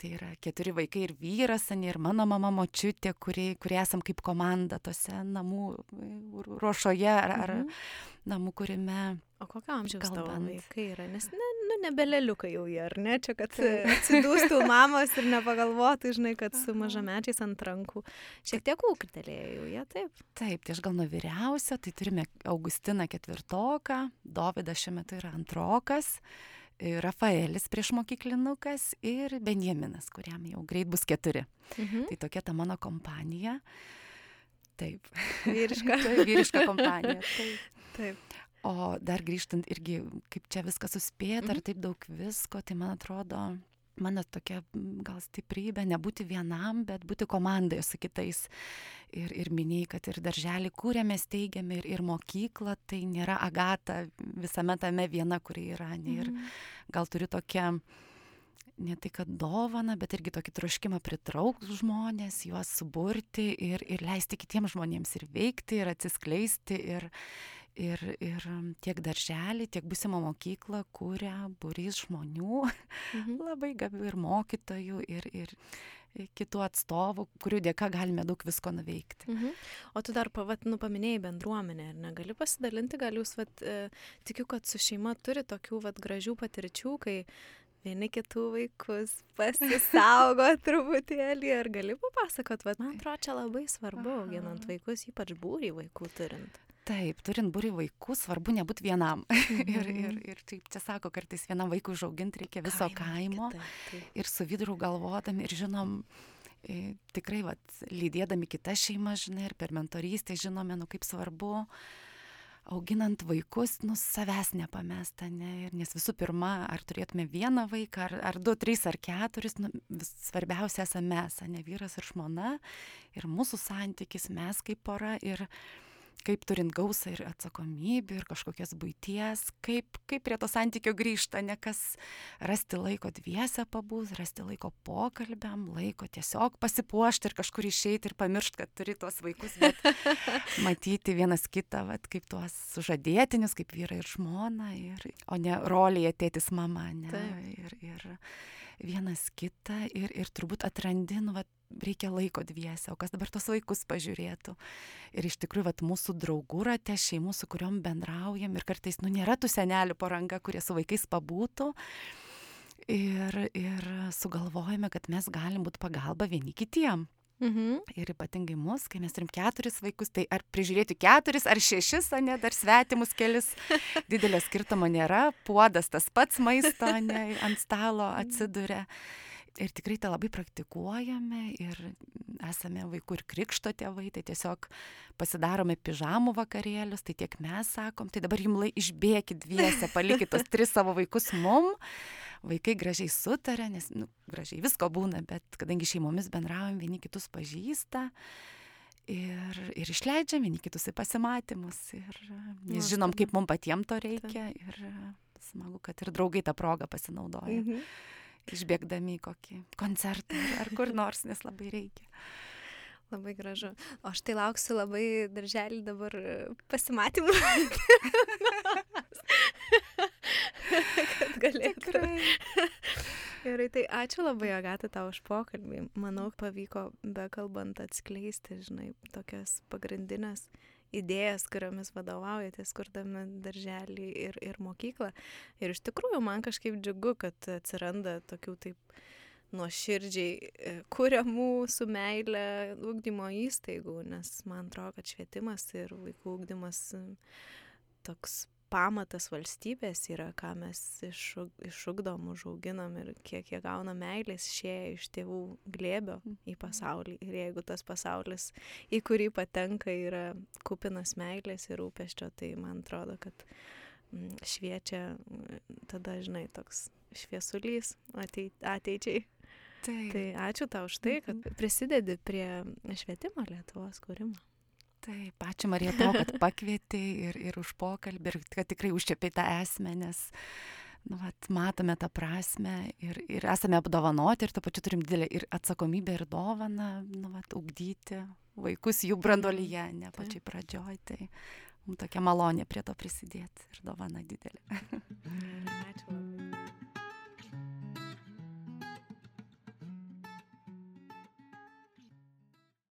C: tai yra keturi vaikai ir vyras, ir mano mama močiutė, kurie, kurie esam kaip komanda tose namų ruošoje ar, ar mhm. namų kūrime.
B: O kokio amžiaus tavo vaikai yra? Nes, ne, nu, nebeleliukai jau jie, ar ne? Čia, kad atsidūstų mamos ir nepagalvotų, žinai, kad su mažamečiais ant rankų. Šiek tiek ūktelėjau jie, taip.
C: Taip, tai aš gal nuo vyriausio, tai turime Augustiną ketvirtoką, Dovydas šiuo metu yra antrokas. Rafaelis priešmokyklinukas ir Benjaminas, kuriam jau greit bus keturi. Mhm. Tai tokia ta mano kompanija. Taip.
B: Vyriška.
C: tai vyriška kompanija. Taip.
B: Taip.
C: O dar grįžtant irgi, kaip čia viskas suspėta, mhm. ar taip daug visko, tai man atrodo, mano tokia gal stiprybė nebūti vienam, bet būti komandoje su kitais. Ir, ir minėjai, kad ir darželį kūrėme, steigėme ir, ir mokyklą, tai nėra agata visame tame viena, kuri yra. Ne, ir mm. gal turiu tokią, ne tai kad dovana, bet irgi tokį troškimą pritraukti žmonės, juos suburti ir, ir leisti kitiems žmonėms ir veikti, ir atsiskleisti. Ir, ir, ir tiek darželį, tiek būsimo mokyklą kūrė būrys žmonių, mhm. labai gabių ir mokytojų, ir, ir kitų atstovų, kurių dėka galime daug visko nuveikti.
B: Mhm. O tu dar pavat, nu, paminėjai bendruomenę, ar negali pasidalinti, gal jūs, vat, e, tikiu, kad su šeima turi tokių vat, gražių patirčių, kai vieni kitų vaikus pasisaugo truputėlį, ar gali papasakot, vat, man atrodo, čia labai svarbu, auginant vaikus, ypač būrį vaikų turint.
C: Taip, turint būrį vaikų, svarbu nebūti vienam. Mhm. ir, ir, ir taip čia sako, kartais vienam vaikui užauginti reikia viso kaimo. kaimo taip, taip. Ir su viduru galvodami ir žinom, e, tikrai, vat, lydėdami kitas šeimas, žinai, ir per mentorystę žinome, nu kaip svarbu auginant vaikus, nu, savęs nepamesta, ne? Ir nes visų pirma, ar turėtume vieną vaiką, ar, ar du, trys, ar keturis, nu, vis, svarbiausia esame mes, ne vyras ir žmona, ir mūsų santykis, mes kaip pora. Ir, kaip turint gausą ir atsakomybių ir kažkokias būties, kaip, kaip prie to santykio grįžta, ne kas rasti laiko dviese pabūs, rasti laiko pokalbiam, laiko tiesiog pasipuošti ir kažkur išeiti ir pamiršti, kad turi tuos vaikus, bet matyti vienas kitą, vat, kaip tuos sužadėtinius, kaip vyrai ir žmona, ir, o ne rolėje tėtis mama, ne. Taip. Ir, ir vienas kitą ir, ir turbūt atrandi, nu, vat, reikia laiko dviese, o kas dabar tos vaikus pažiūrėtų. Ir iš tikrųjų, vat, mūsų draugų rate, šeimų, su kuriuom bendraujam ir kartais, nu, nėra tų senelių poranga, kurie su vaikais pabūtų. Ir, ir sugalvojame, kad mes galim būti pagalba vieni kitiem. Mhm. Ir ypatingai mus, kai mes turim keturis vaikus, tai ar prižiūrėti keturis, ar šešis, o ne dar svetimus kelis, didelio skirtumo nėra, puodas tas pats maisto ne, ant stalo atsiduria. Mhm ir tikrai tą labai praktikuojame ir esame vaikų ir krikšto tėvai, tai tiesiog pasidarome pižamų vakarėlius, tai tiek mes sakom, tai dabar jums lai išbėkit dviese, palikit tos tris savo vaikus mum. Vaikai gražiai sutarė, nes nu, gražiai visko būna, bet kadangi šeimomis bendraujam, vieni kitus pažįsta ir, ir išleidžiam vieni kitus į pasimatymus. Ir, nes žinom, kaip mums patiems to reikia ir smagu, kad ir draugai tą progą pasinaudoja. Mhm išbėgdami į kokį koncertą ar kur nors, nes labai reikia.
B: Labai gražu. O aš tai lauksiu labai darželį dabar pasimatymų. kad galėtų. Gerai, tai ačiū labai, Agata, tau už pokalbį. Manau, pavyko bekalbant atskleisti, žinai, tokias pagrindinės idėjas, kuriomis vadovaujatės, kurdami darželį ir, ir mokyklą. Ir iš tikrųjų man kažkaip džiugu, kad atsiranda tokių taip nuoširdžiai e, kuriamų su meilė ugdymo įstaigų, nes man atrodo, kad švietimas ir vaikų ugdymas toks pamatas valstybės yra, ką mes išug, išugdom, užauginam ir kiek jie gauna meilės išėję iš tėvų glėbio į pasaulį. Ir jeigu tas pasaulis, į kurį patenka, yra kupinas meilės ir rūpeščio, tai man atrodo, kad mm, šviečia tada, žinai, toks šviesulys ateičiai. Taip. Tai ačiū tau už tai, kad mhm. prisidedi prie švietimo Lietuvos kūrimo.
C: Taip, ačiū Marija to, kad pakvietė ir, ir už pokalbį, ir kad tikrai užčiapiai tą esmę, nes nu, vat, matome tą prasme ir, ir esame apdovanoti ir to pačiu turim didelę ir atsakomybę ir dovaną, nu, vat, ugdyti vaikus jų brandolyje, ne pačiai pradžioj. Tai mums tokia malonė prie to prisidėti ir dovana didelė.
B: Ačiū labai.